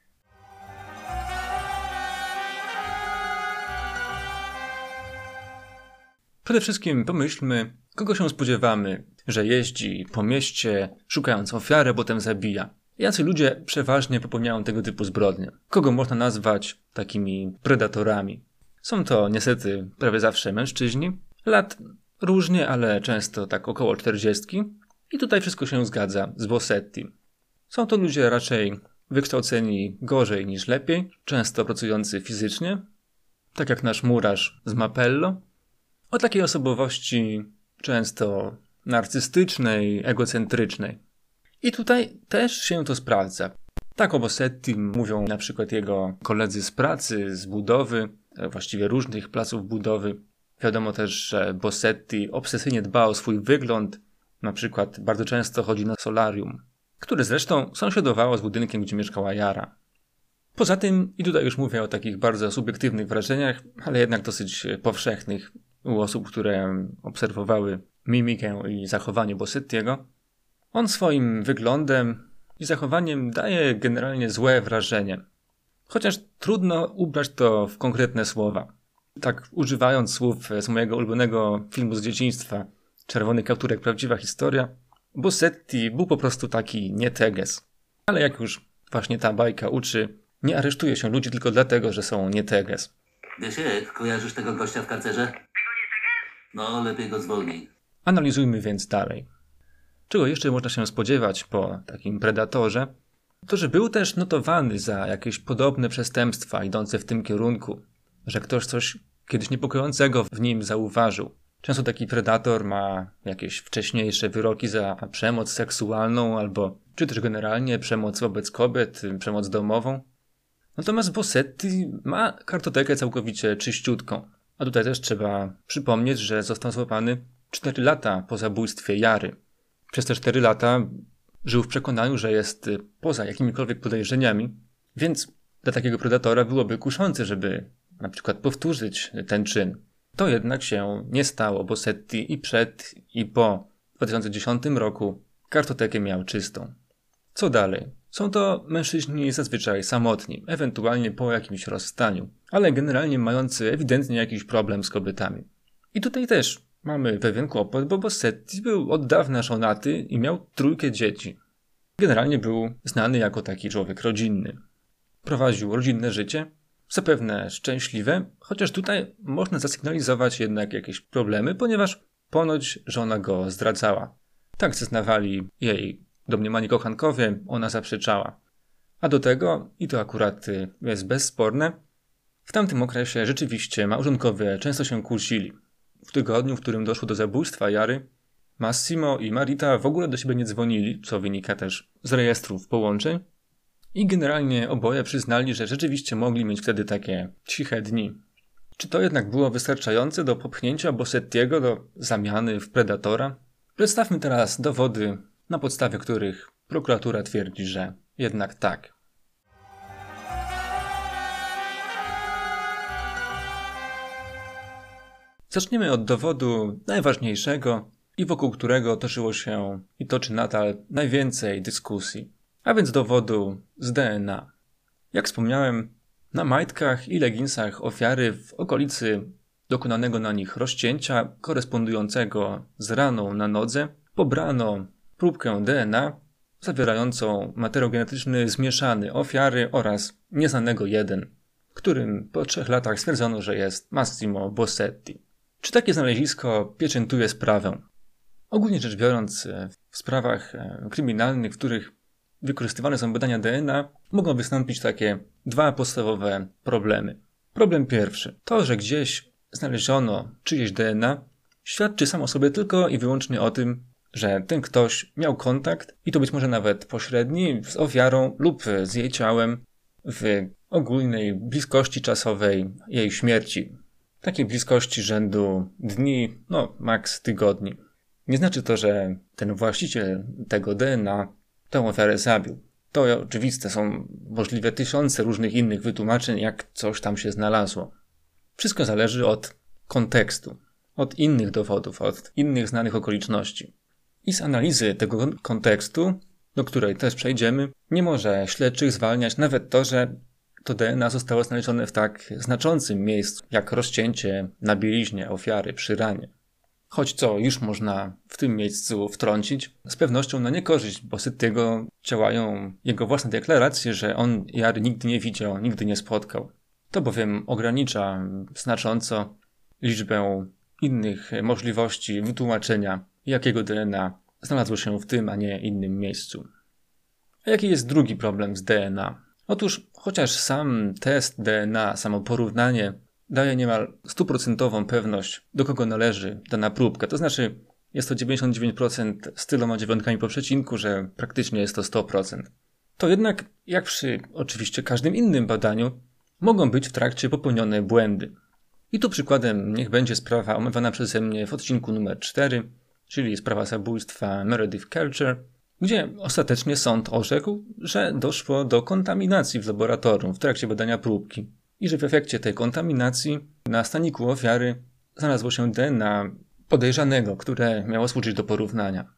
Przede wszystkim pomyślmy, kogo się spodziewamy, że jeździ po mieście, szukając ofiary, potem zabija. Jacy ludzie przeważnie popełniają tego typu zbrodnie? Kogo można nazwać takimi predatorami? Są to niestety prawie zawsze mężczyźni, lat różnie, ale często tak około 40. I tutaj wszystko się zgadza z Bossetti. Są to ludzie raczej wykształceni gorzej niż lepiej, często pracujący fizycznie, tak jak nasz murarz z Mapello, o takiej osobowości często narcystycznej, egocentrycznej. I tutaj też się to sprawdza. Tak o Bossetti mówią na przykład jego koledzy z pracy, z budowy, właściwie różnych placów budowy. Wiadomo też, że Bossetti obsesyjnie dba o swój wygląd, na przykład bardzo często chodzi na solarium, które zresztą sąsiadowało z budynkiem, gdzie mieszkała Jara. Poza tym, i tutaj już mówię o takich bardzo subiektywnych wrażeniach, ale jednak dosyć powszechnych u osób, które obserwowały mimikę i zachowanie Bossettiego, on swoim wyglądem i zachowaniem daje generalnie złe wrażenie. Chociaż trudno ubrać to w konkretne słowa. Tak, używając słów z mojego ulubionego filmu z dzieciństwa, Czerwony kapturek, prawdziwa historia, Bossetti był po prostu taki nieteges. Ale jak już właśnie ta bajka uczy, nie aresztuje się ludzi tylko dlatego, że są nieteges. Wiesiek, kojarzysz tego gościa w karcerze? No, lepiej go zwolnij. Analizujmy więc dalej. Czego jeszcze można się spodziewać po takim predatorze? To, że był też notowany za jakieś podobne przestępstwa idące w tym kierunku, że ktoś coś kiedyś niepokojącego w nim zauważył. Często taki predator ma jakieś wcześniejsze wyroki za przemoc seksualną albo czy też generalnie przemoc wobec kobiet, przemoc domową. Natomiast Bossetti ma kartotekę całkowicie czyściutką. A tutaj też trzeba przypomnieć, że został złapany 4 lata po zabójstwie Jary. Przez te 4 lata żył w przekonaniu, że jest poza jakimikolwiek podejrzeniami, więc dla takiego predatora byłoby kuszące, żeby na przykład powtórzyć ten czyn. To jednak się nie stało, bo Setti i przed i po 2010 roku kartotekę miał czystą. Co dalej? Są to mężczyźni zazwyczaj samotni, ewentualnie po jakimś rozstaniu, ale generalnie mający ewidentnie jakiś problem z kobietami. I tutaj też mamy pewien kłopot, bo Bossetti był od dawna żonaty i miał trójkę dzieci. Generalnie był znany jako taki człowiek rodzinny. Prowadził rodzinne życie, zapewne szczęśliwe, chociaż tutaj można zasygnalizować jednak jakieś problemy, ponieważ ponoć żona go zdradzała. Tak zeznawali jej domniemani kochankowie, ona zaprzeczała. A do tego, i to akurat jest bezsporne, w tamtym okresie rzeczywiście małżonkowie często się kłócili. W tygodniu, w którym doszło do zabójstwa Jary, Massimo i Marita w ogóle do siebie nie dzwonili, co wynika też z rejestrów połączeń, i generalnie oboje przyznali, że rzeczywiście mogli mieć wtedy takie ciche dni. Czy to jednak było wystarczające do popchnięcia Bossettiego do zamiany w predatora? Przedstawmy teraz dowody, na podstawie których prokuratura twierdzi, że jednak tak. Zaczniemy od dowodu najważniejszego i wokół którego toczyło się i toczy nadal najwięcej dyskusji a więc dowodu z DNA. Jak wspomniałem, na majtkach i leginsach ofiary w okolicy dokonanego na nich rozcięcia korespondującego z raną na nodze pobrano próbkę DNA zawierającą materiał genetyczny zmieszany ofiary oraz nieznanego jeden, którym po trzech latach stwierdzono, że jest Massimo Bossetti. Czy takie znalezisko pieczętuje sprawę? Ogólnie rzecz biorąc, w sprawach e, kryminalnych, w których wykorzystywane są badania DNA, mogą wystąpić takie dwa podstawowe problemy. Problem pierwszy. To, że gdzieś znaleziono czyjeś DNA, świadczy samo sobie tylko i wyłącznie o tym, że ten ktoś miał kontakt, i to być może nawet pośredni, z ofiarą lub z jej ciałem w ogólnej bliskości czasowej jej śmierci. Takiej bliskości rzędu dni, no maks tygodni. Nie znaczy to, że ten właściciel tego DNA tę ofiarę zabił. To oczywiste, są możliwe tysiące różnych innych wytłumaczeń, jak coś tam się znalazło. Wszystko zależy od kontekstu, od innych dowodów, od innych znanych okoliczności. I z analizy tego kontekstu, do której też przejdziemy, nie może śledczych zwalniać nawet to, że to DNA zostało znalezione w tak znaczącym miejscu, jak rozcięcie na bieliźnie ofiary przy ranie. choć co już można w tym miejscu wtrącić, z pewnością na niekorzyść Bossettiego działają jego własne deklaracje, że on Jary nigdy nie widział, nigdy nie spotkał. To bowiem ogranicza znacząco liczbę innych możliwości wytłumaczenia, jakiego DNA znalazło się w tym, a nie innym miejscu. A jaki jest drugi problem z DNA? Otóż, chociaż sam test DNA, samo porównanie daje niemal stuprocentową pewność, do kogo należy dana próbka, to znaczy jest to 99% z tyloma dziewiątkami po przecinku, że praktycznie jest to 100%. To jednak, jak przy oczywiście każdym innym badaniu, mogą być w trakcie popełnione błędy. I tu przykładem niech będzie sprawa omawiana przeze mnie w odcinku numer 4, czyli sprawa zabójstwa Meredith Kelcher, gdzie ostatecznie sąd orzekł, że doszło do kontaminacji w laboratorium w trakcie badania próbki i że w efekcie tej kontaminacji na staniku ofiary znalazło się DNA podejrzanego, które miało służyć do porównania.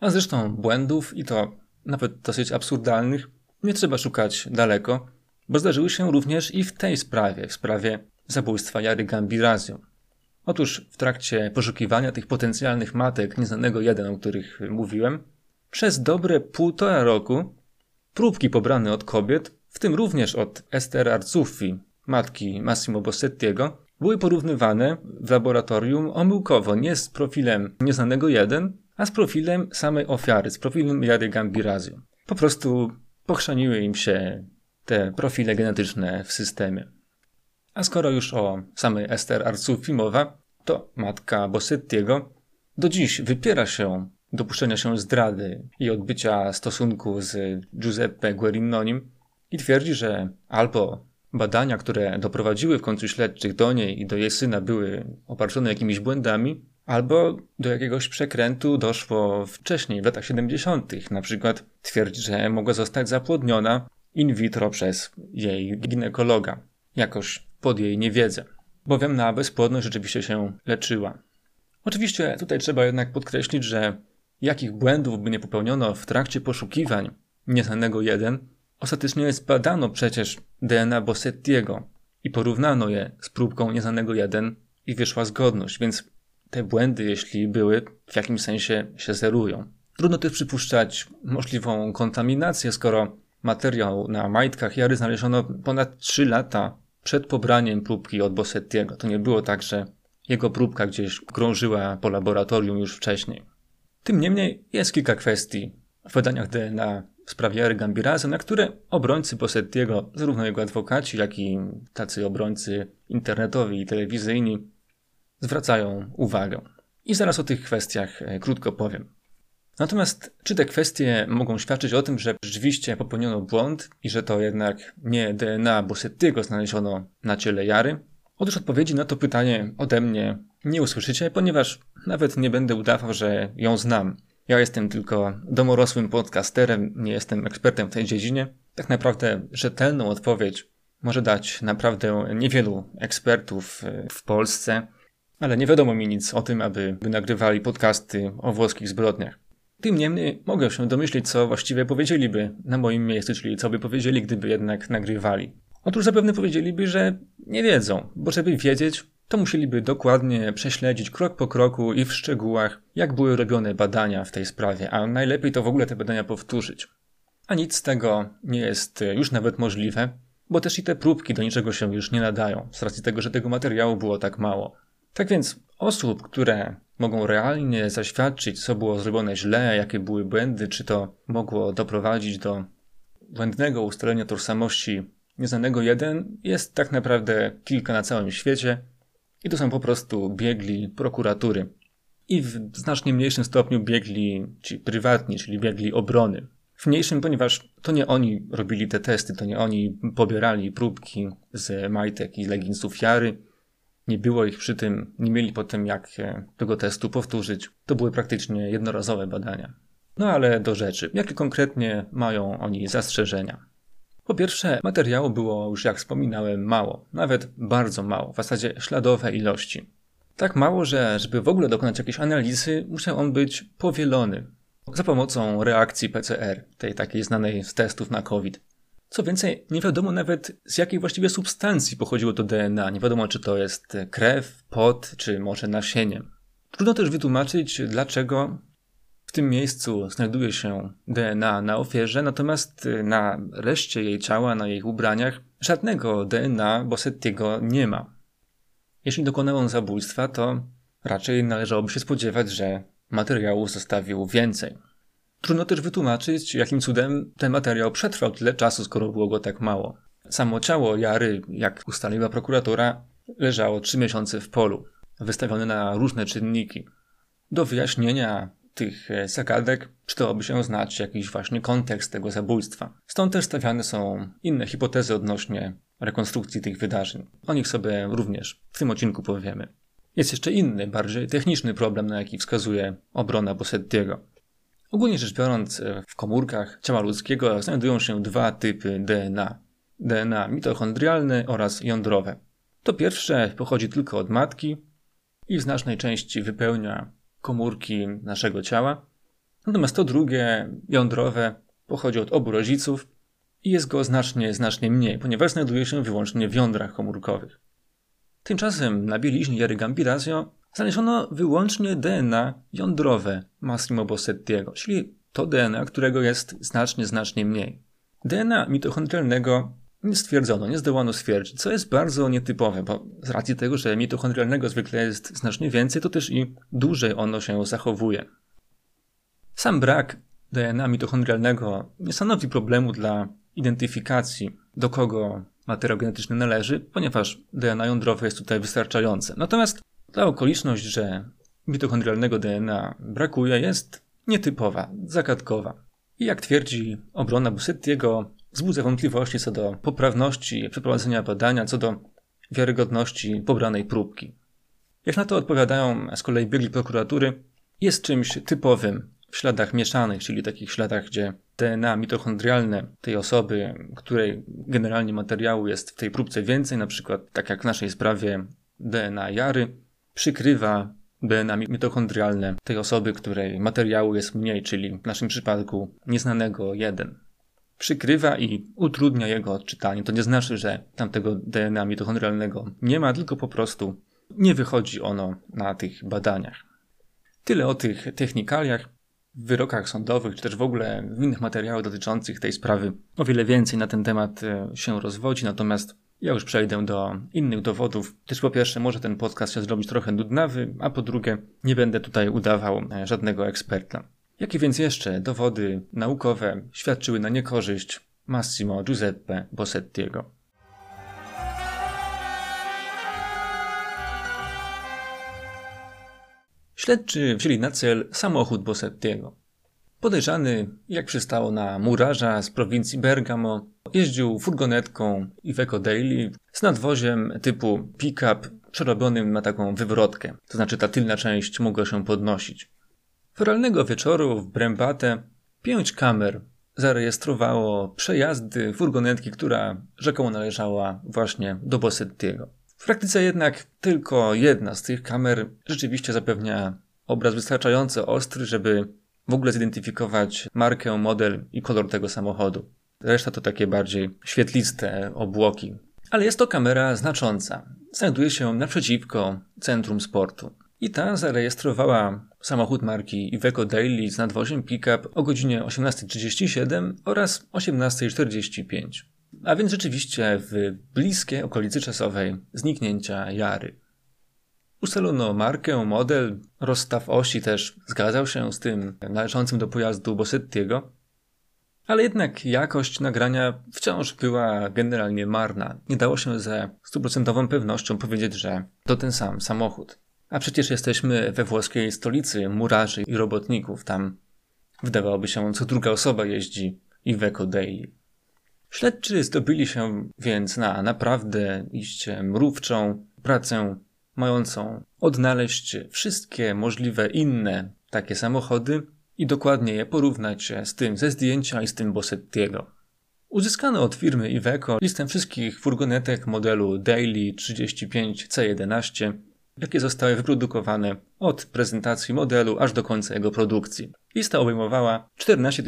A zresztą błędów, i to nawet dosyć absurdalnych, nie trzeba szukać daleko, bo zdarzyły się również i w tej sprawie, w sprawie zabójstwa Jary Gambirazio. Otóż w trakcie poszukiwania tych potencjalnych matek nieznanego jeden, o których mówiłem, przez dobre półtora roku próbki pobrane od kobiet, w tym również od Ester Arcuffi, matki Massimo Bossettiego, były porównywane w laboratorium omyłkowo, nie z profilem nieznanego jeden, a z profilem samej ofiary, z profilem Jary Gambirazio. Po prostu pochrzaniły im się te profile genetyczne w systemie. A skoro już o samej Ester Arcuffi mowa, to matka Bossettiego do dziś wypiera się dopuszczenia się zdrady i odbycia stosunku z Giuseppe Guerinonim i twierdzi, że albo badania, które doprowadziły w końcu śledczych do niej i do jej syna były obarczone jakimiś błędami, albo do jakiegoś przekrętu doszło wcześniej, w latach 70. Na przykład twierdzi, że mogła zostać zapłodniona in vitro przez jej ginekologa, jakoś pod jej niewiedzę, bowiem na bezpłodność rzeczywiście się leczyła. Oczywiście tutaj trzeba jednak podkreślić, że jakich błędów by nie popełniono w trakcie poszukiwań nieznanego jeden, ostatecznie zbadano przecież DNA Bossettiego i porównano je z próbką nieznanego jeden i wyszła zgodność, więc te błędy, jeśli były, w jakimś sensie się zerują. Trudno też przypuszczać możliwą kontaminację, skoro materiał na majtkach Jary znaleziono ponad 3 lata przed pobraniem próbki od Bossettiego. To nie było tak, że jego próbka gdzieś krążyła po laboratorium już wcześniej. Tym niemniej jest kilka kwestii w badaniach DNA w sprawie Ery Gambirazy, na które obrońcy Bossettiego, zarówno jego adwokaci, jak i tacy obrońcy internetowi i telewizyjni, zwracają uwagę. I zaraz o tych kwestiach e, krótko powiem. Natomiast czy te kwestie mogą świadczyć o tym, że rzeczywiście popełniono błąd i że to jednak nie DNA Bossettiego znaleziono na ciele Jary? Otóż odpowiedzi na to pytanie ode mnie nie usłyszycie, ponieważ nawet nie będę udawał, że ją znam. Ja jestem tylko domorosłym podcasterem, nie jestem ekspertem w tej dziedzinie. Tak naprawdę rzetelną odpowiedź może dać naprawdę niewielu ekspertów e, w Polsce, ale nie wiadomo mi nic o tym, aby nagrywali podcasty o włoskich zbrodniach. Tym niemniej mogę się domyślić, co właściwie powiedzieliby na moim miejscu, czyli co by powiedzieli, gdyby jednak nagrywali. Otóż zapewne powiedzieliby, że nie wiedzą, bo żeby wiedzieć, to musieliby dokładnie prześledzić krok po kroku i w szczegółach, jak były robione badania w tej sprawie, a najlepiej to w ogóle te badania powtórzyć. A nic z tego nie jest już nawet możliwe, bo też i te próbki do niczego się już nie nadają, z racji tego, że tego materiału było tak mało. Tak więc osób, które mogą realnie zaświadczyć, co było zrobione źle, jakie były błędy, czy to mogło doprowadzić do błędnego ustalenia tożsamości nieznanego jeden, jest tak naprawdę kilka na całym świecie i to są po prostu biegli prokuratury. I w znacznie mniejszym stopniu biegli ci prywatni, czyli biegli obrony. W mniejszym, ponieważ to nie oni robili te testy, to nie oni pobierali próbki z majtek i leginsów Jary, nie było ich przy tym, nie mieli potem jak tego testu powtórzyć. To były praktycznie jednorazowe badania. No ale do rzeczy. Jakie konkretnie mają oni zastrzeżenia? Po pierwsze, materiału było już jak wspominałem mało, nawet bardzo mało, w zasadzie śladowe ilości. Tak mało, że żeby w ogóle dokonać jakiejś analizy, musiał on być powielony za pomocą reakcji PCR, tej takiej znanej z testów na COVID. Co więcej, nie wiadomo nawet z jakiej właściwie substancji pochodziło to DNA. Nie wiadomo, czy to jest krew, pot, czy może nasienie. Trudno też wytłumaczyć, dlaczego w tym miejscu znajduje się DNA na ofierze, natomiast na reszcie jej ciała, na jej ubraniach, żadnego DNA Bossettiego nie ma. Jeśli dokonał on zabójstwa, to raczej należałoby się spodziewać, że materiału zostawił więcej. Trudno też wytłumaczyć, jakim cudem ten materiał przetrwał tyle czasu, skoro było go tak mało. Samo ciało Jary, jak ustaliła prokuratura, leżało trzy miesiące w polu, wystawione na różne czynniki. Do wyjaśnienia tych e, zagadek przydałoby się znać jakiś właśnie kontekst tego zabójstwa. Stąd też stawiane są inne hipotezy odnośnie rekonstrukcji tych wydarzeń. O nich sobie również w tym odcinku powiemy. Jest jeszcze inny, bardziej techniczny problem, na jaki wskazuje obrona Bossettiego. Ogólnie rzecz biorąc, e, w komórkach ciała ludzkiego znajdują się dwa typy DNA. DNA mitochondrialne oraz jądrowe. To pierwsze pochodzi tylko od matki i w znacznej części wypełnia komórki naszego ciała. Natomiast to drugie, jądrowe, pochodzi od obu rodziców i jest go znacznie, znacznie mniej, ponieważ znajduje się wyłącznie w jądrach komórkowych. Tymczasem na bieliźnie Jary Gambirasio znaleziono wyłącznie DNA jądrowe Massimo Bossettiego, czyli to DNA, którego jest znacznie, znacznie mniej. DNA mitochondrialnego nie stwierdzono, nie zdołano stwierdzić, co jest bardzo nietypowe, bo z racji tego, że mitochondrialnego zwykle jest znacznie więcej, to też i dłużej ono się zachowuje. Sam brak DNA mitochondrialnego nie stanowi problemu dla identyfikacji, do kogo materiał genetyczny należy, ponieważ DNA jądrowe jest tutaj wystarczające. Natomiast ta okoliczność, że mitochondrialnego DNA brakuje, jest nietypowa, zagadkowa. I jak twierdzi obrona Bussettiego, wzbudza wątpliwości co do poprawności przeprowadzenia badania, co do wiarygodności pobranej próbki. Jak na to odpowiadają z kolei biegli prokuratury, jest czymś typowym w śladach mieszanych, czyli takich śladach, gdzie DNA mitochondrialne tej osoby, której generalnie materiału jest w tej próbce więcej, na przykład tak jak w naszej sprawie DNA Jary, przykrywa DNA mitochondrialne tej osoby, której materiału jest mniej, czyli w naszym przypadku nieznanego 1. Przykrywa i utrudnia jego odczytanie. To nie znaczy, że tamtego DNA mitochondrialnego nie ma, tylko po prostu nie wychodzi ono na tych badaniach. Tyle o tych technikaliach. W wyrokach sądowych, czy też w ogóle w innych materiałach dotyczących tej sprawy o wiele więcej na ten temat e, się rozwodzi, natomiast ja już przejdę do innych dowodów, gdyż po pierwsze może ten podcast się zrobić trochę nudnawy, a po drugie nie będę tutaj udawał e, żadnego eksperta. Jakie więc jeszcze dowody naukowe świadczyły na niekorzyść Massimo Giuseppe Bossettiego? Śledczy wzięli na cel samochód Bossettiego. Podejrzany, jak przystało na murarza z prowincji Bergamo, jeździł furgonetką Iveco Daily z nadwoziem typu pick-up przerobionym na taką wywrotkę, to znaczy ta tylna część mogła się podnosić. Feralnego wieczoru w Brembate pięć kamer zarejestrowało przejazdy furgonetki, która rzekomo należała właśnie do Bossettiego. W praktyce jednak tylko jedna z tych kamer rzeczywiście zapewnia obraz wystarczająco ostry, żeby w ogóle zidentyfikować markę, model i kolor tego samochodu. Reszta to takie bardziej świetliste obłoki. Ale jest to kamera znacząca. Znajduje się naprzeciwko centrum sportu. I ta zarejestrowała samochód marki Iveco Daily z nadwoziem pickup o godzinie 18.37 oraz 18.45. A więc rzeczywiście w bliskie okolicy czasowej zniknięcia Jary. Ustalono markę, model, rozstaw osi też zgadzał się z tym należącym do pojazdu Bossettiego, ale jednak jakość nagrania wciąż była generalnie marna. Nie dało się ze stuprocentową pewnością powiedzieć, że to ten sam samochód. A przecież jesteśmy we włoskiej stolicy murarzy i robotników. Tam wydawałoby się, co druga osoba jeździ Iveco Daily. Śledczy zdobyli się więc na naprawdę iście mrówczą pracę mającą odnaleźć wszystkie możliwe inne takie samochody i dokładnie je porównać z tym ze zdjęcia i z tym Bossettiego. Uzyskano od firmy Iveco listę wszystkich furgonetek modelu Daily 35C11, jakie zostały wyprodukowane od prezentacji modelu aż do końca jego produkcji. Lista obejmowała 14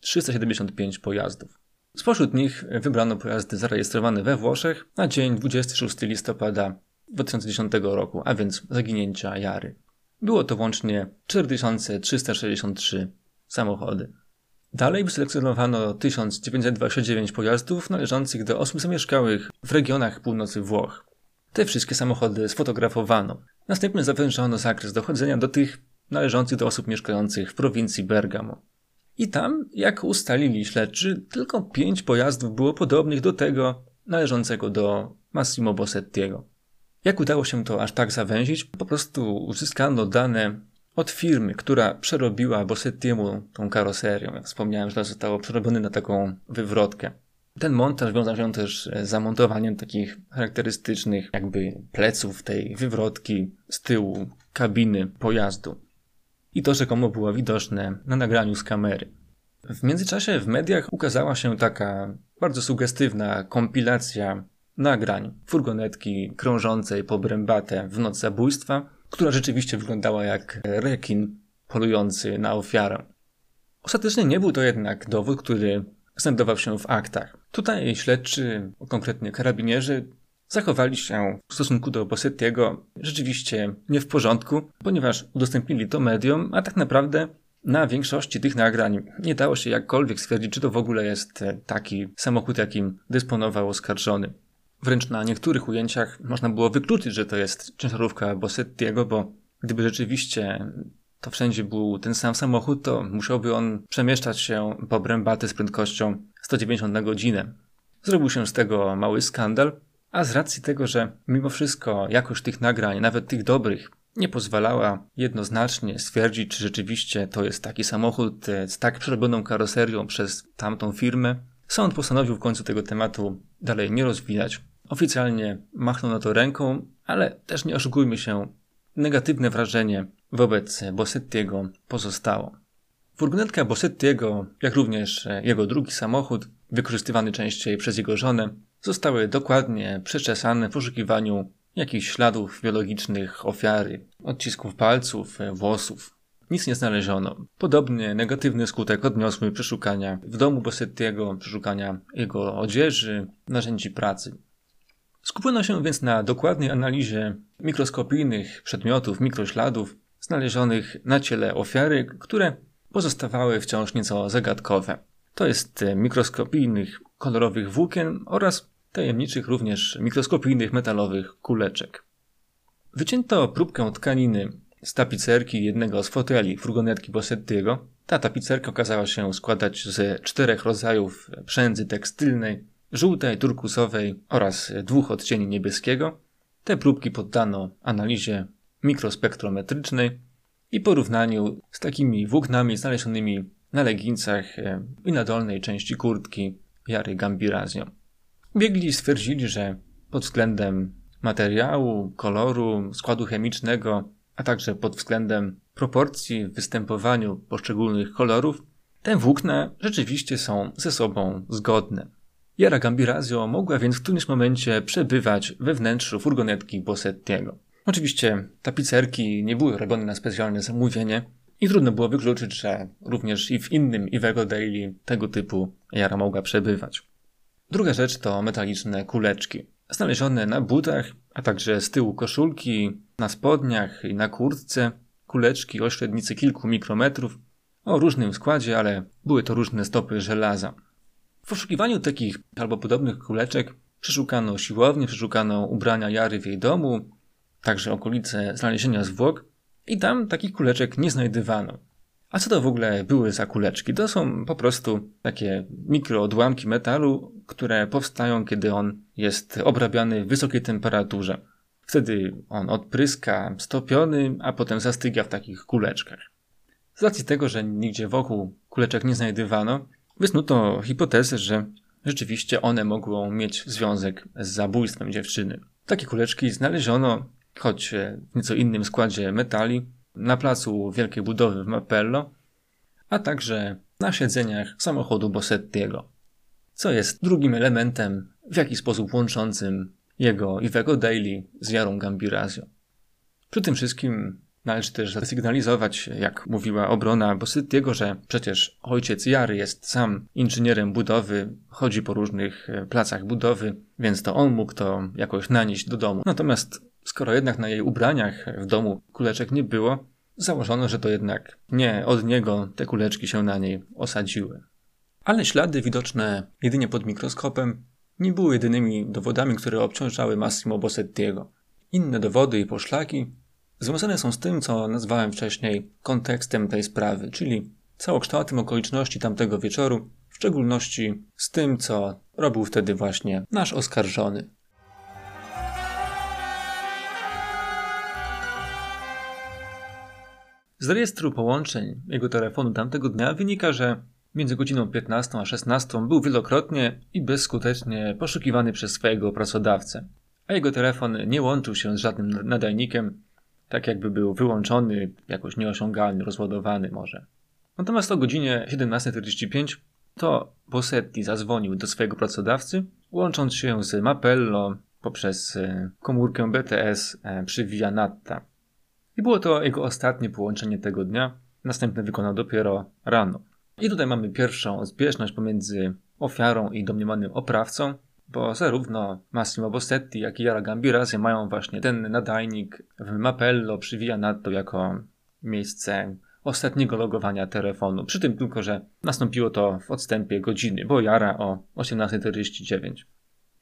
375 pojazdów. Spośród nich wybrano pojazdy zarejestrowane we Włoszech na dzień 26 listopada 2010 roku, a więc zaginięcia Jary. Było to łącznie 4363 samochody. Dalej wyselekcjonowano 1929 pojazdów należących do osób zamieszkałych w regionach północy Włoch. Te wszystkie samochody sfotografowano. Następnie zawężono zakres dochodzenia do tych należących do osób mieszkających w prowincji Bergamo. I tam, jak ustalili śledczy, tylko pięć pojazdów było podobnych do tego należącego do Massimo Bossettiego. Jak udało się to aż tak zawęzić? Po prostu uzyskano dane od firmy, która przerobiła Bossettiemu tą karoserię. Jak wspomniałem, że to zostało przerobione na taką wywrotkę. Ten montaż wiązał się też z zamontowaniem takich charakterystycznych jakby pleców tej wywrotki z tyłu kabiny pojazdu. I to rzekomo było widoczne na nagraniu z kamery. W międzyczasie w mediach ukazała się taka bardzo sugestywna kompilacja nagrań furgonetki krążącej po Brębatę w noc zabójstwa, która rzeczywiście wyglądała jak rekin polujący na ofiarę. Ostatecznie nie był to jednak dowód, który znajdował się w aktach. Tutaj śledczy, konkretnie karabinierzy, zachowali się w stosunku do Bossettiego rzeczywiście nie w porządku, ponieważ udostępnili to medium, a tak naprawdę na większości tych nagrań nie dało się jakkolwiek stwierdzić, czy to w ogóle jest taki samochód, jakim dysponował oskarżony. Wręcz na niektórych ujęciach można było wykluczyć, że to jest ciężarówka Bossettiego, bo gdyby rzeczywiście to wszędzie był ten sam samochód, to musiałby on przemieszczać się po Brębaty z prędkością 190 na godzinę. Zrobił się z tego mały skandal, a z racji tego, że mimo wszystko jakość tych nagrań, nawet tych dobrych, nie pozwalała jednoznacznie stwierdzić, czy rzeczywiście to jest taki samochód z tak przerobioną karoserią przez tamtą firmę, sąd postanowił w końcu tego tematu dalej nie rozwijać. Oficjalnie machnął na to ręką, ale też nie oszukujmy się, negatywne wrażenie wobec Bossettiego pozostało. Furgonetka Bossettiego, jak również jego drugi samochód, wykorzystywany częściej przez jego żonę, zostały dokładnie przeczesane w poszukiwaniu jakichś śladów biologicznych ofiary, odcisków palców, włosów. Nic nie znaleziono. Podobnie negatywny skutek odniosły przeszukania w domu Bossettiego, przeszukania jego odzieży, narzędzi pracy. Skupiono się więc na dokładnej analizie mikroskopijnych przedmiotów, mikrośladów znalezionych na ciele ofiary, które pozostawały wciąż nieco zagadkowe. To jest mikroskopijnych kolorowych włókien oraz tajemniczych również mikroskopijnych metalowych kuleczek. Wycięto próbkę tkaniny z tapicerki jednego z foteli furgonetki Bossettiego. Ta tapicerka okazała się składać z czterech rodzajów przędzy tekstylnej, żółtej, turkusowej oraz dwóch odcieni niebieskiego. Te próbki poddano analizie mikrospektrometrycznej i porównaniu z takimi włóknami znalezionymi na legincach e, i na dolnej części kurtki Jary Gambirazio. Biegli stwierdzili, że pod względem materiału, koloru, składu chemicznego, a także pod względem proporcji w występowaniu poszczególnych kolorów, te włókna rzeczywiście są ze sobą zgodne. Jara Gambirazio mogła więc w którymś momencie przebywać we wnętrzu furgonetki Bossettiego. Oczywiście tapicerki nie były robione na specjalne zamówienie i trudno było wykluczyć, że również i w innym Iwego Daily tego typu jara mogła przebywać. Druga rzecz to metaliczne kuleczki. Znalezione na butach, a także z tyłu koszulki, na spodniach i na kurtce. Kuleczki o średnicy kilku mikrometrów, o różnym składzie, ale były to różne stopy żelaza. W poszukiwaniu takich albo podobnych kuleczek przeszukano siłownię, przeszukano ubrania Jary w jej domu, także okolice znalezienia zwłok i tam takich kuleczek nie znajdywano. A co to w ogóle były za kuleczki? To są po prostu takie mikroodłamki metalu, które powstają, kiedy on jest obrabiany w wysokiej temperaturze. Wtedy on odpryska stopiony, a potem zastygia w takich kuleczkach. Z racji tego, że nigdzie wokół kuleczek nie znajdywano, wysnuto hipotezę, że rzeczywiście one mogą mieć związek z zabójstwem dziewczyny. Takie kuleczki znaleziono, choć w nieco innym składzie metali, na placu Wielkiej Budowy w Mapello, a także na siedzeniach samochodu Bossettiego, co jest drugim elementem w jakiś sposób łączącym jego Iwego Daily z Jarą Gambirazio. Przy tym wszystkim należy też zasygnalizować, jak mówiła obrona Bossettiego, że przecież ojciec Jary jest sam inżynierem budowy, chodzi po różnych e, placach budowy, więc to on mógł to jakoś nanieść do domu. Natomiast skoro jednak na jej ubraniach w domu kuleczek nie było, Założono, że to jednak nie od niego te kuleczki się na niej osadziły. Ale ślady widoczne jedynie pod mikroskopem nie były jedynymi dowodami, które obciążały Massimo Bossettiego. Inne dowody i poszlaki związane są z tym, co nazwałem wcześniej kontekstem tej sprawy, czyli całokształtem okoliczności tamtego wieczoru, w szczególności z tym, co robił wtedy właśnie nasz oskarżony. Z rejestru połączeń jego telefonu tamtego dnia wynika, że między godziną 15 a 16 był wielokrotnie i bezskutecznie poszukiwany przez swojego pracodawcę, a jego telefon nie łączył się z żadnym nadajnikiem, tak jakby był wyłączony, jakoś nieosiągalny, rozładowany może. Natomiast o godzinie 17.45 to Bossetti zadzwonił do swojego pracodawcy, łącząc się z Mapello poprzez e, komórkę BTS e, przy Via Natta. I było to jego ostatnie połączenie tego dnia, następne wykonał dopiero rano. I tutaj mamy pierwszą zbieżność pomiędzy ofiarą i domniemanym oprawcą, bo zarówno Massimo Bossetti, jak i Jara Gambirasi mają właśnie ten nadajnik w Mapello przy Via Nato jako miejsce ostatniego logowania telefonu. Przy tym tylko, że nastąpiło to w odstępie godziny, bo Jara o 18.49.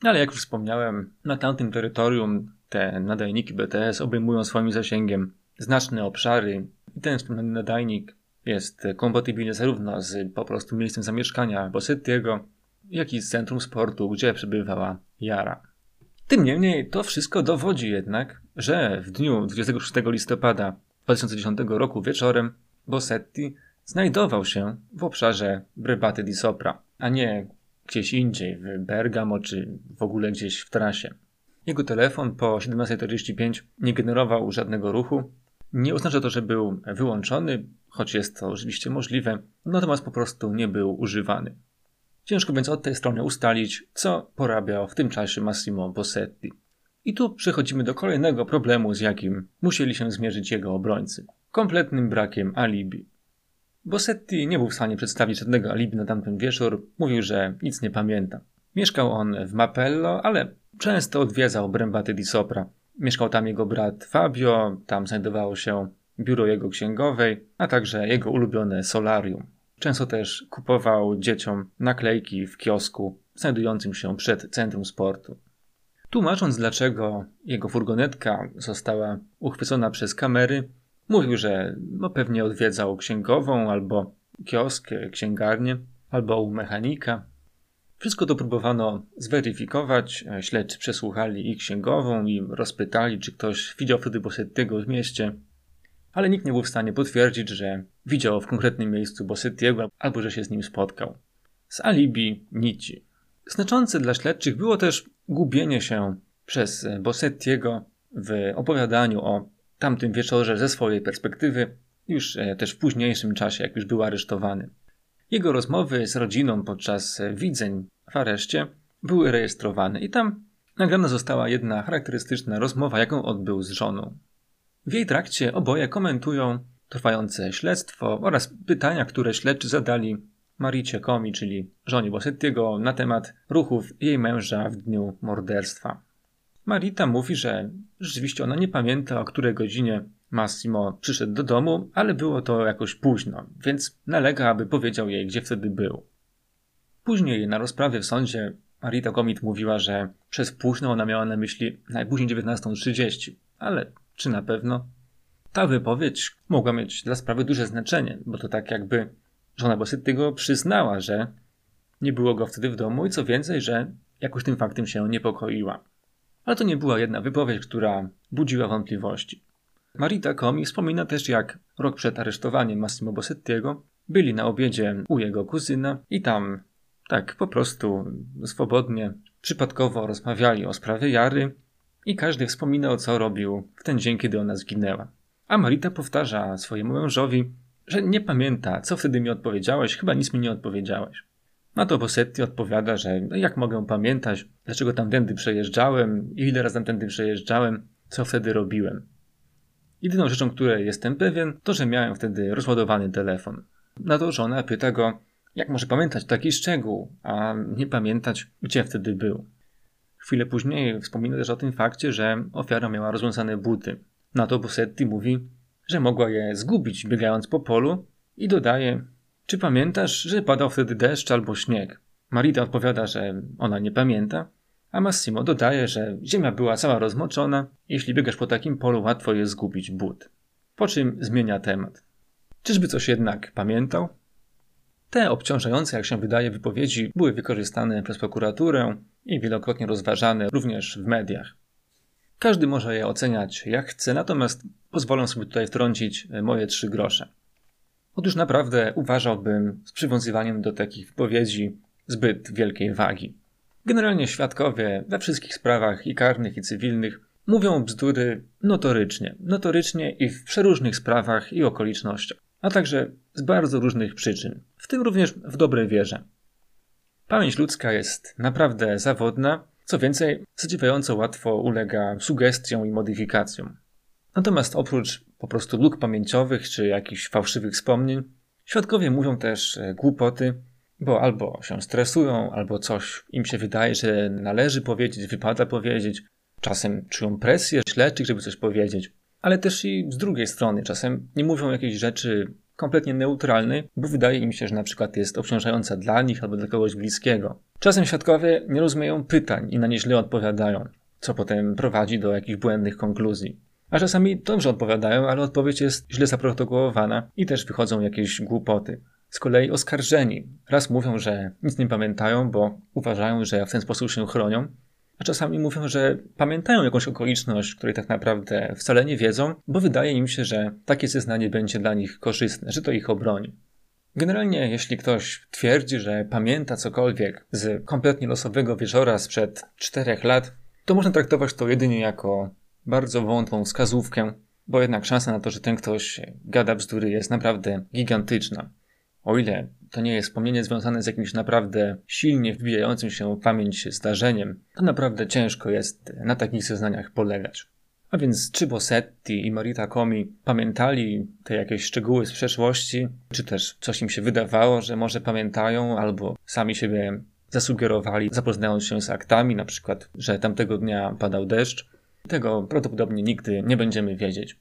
Ale jak już wspomniałem, na tamtym terytorium te nadajniki BTS obejmują swoim zasięgiem znaczne obszary i ten wspomniany nadajnik jest kompatybilny zarówno z po prostu miejscem zamieszkania Bossettiego, jak i z centrum sportu, gdzie przebywała Jara. Tym niemniej to wszystko dowodzi jednak, że w dniu 26 listopada 2010 roku wieczorem Bossetti znajdował się w obszarze Brebaty di Sopra, a nie gdzieś indziej, w Bergamo czy w ogóle gdzieś w trasie. Jego telefon po 17.45 nie generował żadnego ruchu. Nie oznacza to, że był wyłączony, choć jest to oczywiście możliwe, natomiast po prostu nie był używany. Ciężko więc od tej strony ustalić, co porabiał w tym czasie Massimo Bossetti. I tu przechodzimy do kolejnego problemu, z jakim musieli się zmierzyć jego obrońcy. Kompletnym brakiem alibi. Bossetti nie był w stanie przedstawić żadnego alibi na tamten wieczór, mówił, że nic nie pamięta. Mieszkał on w Mapello, ale często odwiedzał Brembaty di Sopra. Mieszkał tam jego brat Fabio, tam znajdowało się biuro jego księgowej, a także jego ulubione solarium. Często też kupował dzieciom naklejki w kiosku znajdującym się przed centrum sportu. Tłumacząc, dlaczego jego furgonetka została uchwycona przez kamery, mówił, że no pewnie odwiedzał księgową albo kiosk, księgarnię, albo u mechanika. Wszystko to próbowano zweryfikować. Śledczy przesłuchali ich księgową i rozpytali, czy ktoś widział wtedy Bossettiego w mieście ale nikt nie był w stanie potwierdzić, że widział w konkretnym miejscu Bossettiego albo że się z nim spotkał. Z alibi nici. Znaczące dla śledczych było też gubienie się przez Bossettiego w opowiadaniu o tamtym wieczorze ze swojej perspektywy, już e, też w późniejszym czasie, jak już był aresztowany. Jego rozmowy z rodziną podczas widzeń w areszcie były rejestrowane i tam nagrana została jedna charakterystyczna rozmowa, jaką odbył z żoną. W jej trakcie oboje komentują trwające śledztwo oraz pytania, które śledczy zadali Maricie Komi, czyli żonie Bossettiego, na temat ruchów jej męża w dniu morderstwa. Marita mówi, że rzeczywiście ona nie pamięta, o której godzinie Massimo przyszedł do domu, ale było to jakoś późno, więc nalega, aby powiedział jej, gdzie wtedy był. Później na rozprawie w sądzie Marita Komit mówiła, że przez późno ona miała na myśli najpóźniej 19.30, ale czy na pewno? Ta wypowiedź mogła mieć dla sprawy duże znaczenie, bo to tak jakby żona Bossettiego przyznała, że nie było go wtedy w domu i co więcej, że jakoś tym faktem się niepokoiła. Ale to nie była jedna wypowiedź, która budziła wątpliwości. Marita Komi wspomina też, jak rok przed aresztowaniem Massimo Bossettiego byli na obiedzie u jego kuzyna i tam tak po prostu swobodnie, przypadkowo rozmawiali o sprawie Jary i każdy wspominał, co robił w ten dzień, kiedy ona zginęła. A Marita powtarza swojemu mężowi, że nie pamięta, co wtedy mi odpowiedziałeś, chyba nic mi nie odpowiedziałeś. Na to Bossetti odpowiada, że no jak mogę pamiętać, dlaczego tamtędy przejeżdżałem i ile razy tamtędy przejeżdżałem, co wtedy robiłem. Jedyną rzeczą, której jestem pewien, to że miałem wtedy rozładowany telefon. Na to żona pyta go, jak może pamiętać taki szczegół, a nie pamiętać, gdzie wtedy był. Chwilę później wspomina też o tym fakcie, że ofiara miała rozwiązane buty. Na to Bossetti mówi, że mogła je zgubić biegając po polu i dodaje: Czy pamiętasz, że padał wtedy deszcz albo śnieg? Marita odpowiada, że ona nie pamięta, a Massimo dodaje, że ziemia była cała rozmoczona, jeśli biegasz po takim polu, łatwo jest zgubić but. Po czym zmienia temat. Czyżby coś jednak pamiętał? Te obciążające, jak się wydaje, wypowiedzi były wykorzystane przez prokuraturę i wielokrotnie rozważane również w mediach. Każdy może je oceniać jak chce, natomiast pozwolę sobie tutaj wtrącić moje trzy grosze. Otóż naprawdę uważałbym z przywiązywaniem do takich wypowiedzi zbyt wielkiej wagi. Generalnie świadkowie we wszystkich sprawach i karnych, i cywilnych mówią bzdury notorycznie, notorycznie i w przeróżnych sprawach i okolicznościach, a także z bardzo różnych przyczyn, w tym również w dobrej wierze. Pamięć ludzka jest naprawdę zawodna, co więcej, zadziwiająco łatwo ulega sugestiom i modyfikacjom. Natomiast oprócz po prostu luk pamięciowych czy jakichś fałszywych wspomnień, świadkowie mówią też e, głupoty, bo albo się stresują, albo coś im się wydaje, że należy powiedzieć, wypada powiedzieć. Czasem czują presję śledczych, żeby coś powiedzieć, ale też i z drugiej strony, czasem nie mówią jakiejś rzeczy kompletnie neutralnej, bo wydaje im się, że na przykład jest obciążająca dla nich albo dla kogoś bliskiego. Czasem świadkowie nie rozumieją pytań i na nie źle odpowiadają, co potem prowadzi do jakichś błędnych konkluzji. A czasami dobrze odpowiadają, ale odpowiedź jest źle zaprotokołowana i też wychodzą jakieś głupoty. Z kolei oskarżeni raz mówią, że nic nie pamiętają, bo uważają, że w ten sposób się chronią, a czasami mówią, że pamiętają jakąś okoliczność, której tak naprawdę wcale nie wiedzą, bo wydaje im się, że takie zeznanie będzie dla nich korzystne, że to ich obroni. Generalnie, jeśli ktoś twierdzi, że pamięta cokolwiek z kompletnie losowego wieczora sprzed czterech lat, to można traktować to jedynie jako bardzo wątłą wskazówkę, bo jednak szansa na to, że ten ktoś gada bzdury jest naprawdę gigantyczna. O ile to nie jest wspomnienie związane z jakimś naprawdę silnie wbijającym się w pamięć zdarzeniem, to naprawdę ciężko jest na takich zeznaniach polegać. A więc czy Bossetti i Marita Komi pamiętali te jakieś szczegóły z przeszłości, czy też coś im się wydawało, że może pamiętają, albo sami siebie zasugerowali, zapoznając się z aktami, na przykład, że tamtego dnia padał deszcz. Tego prawdopodobnie nigdy nie będziemy wiedzieć.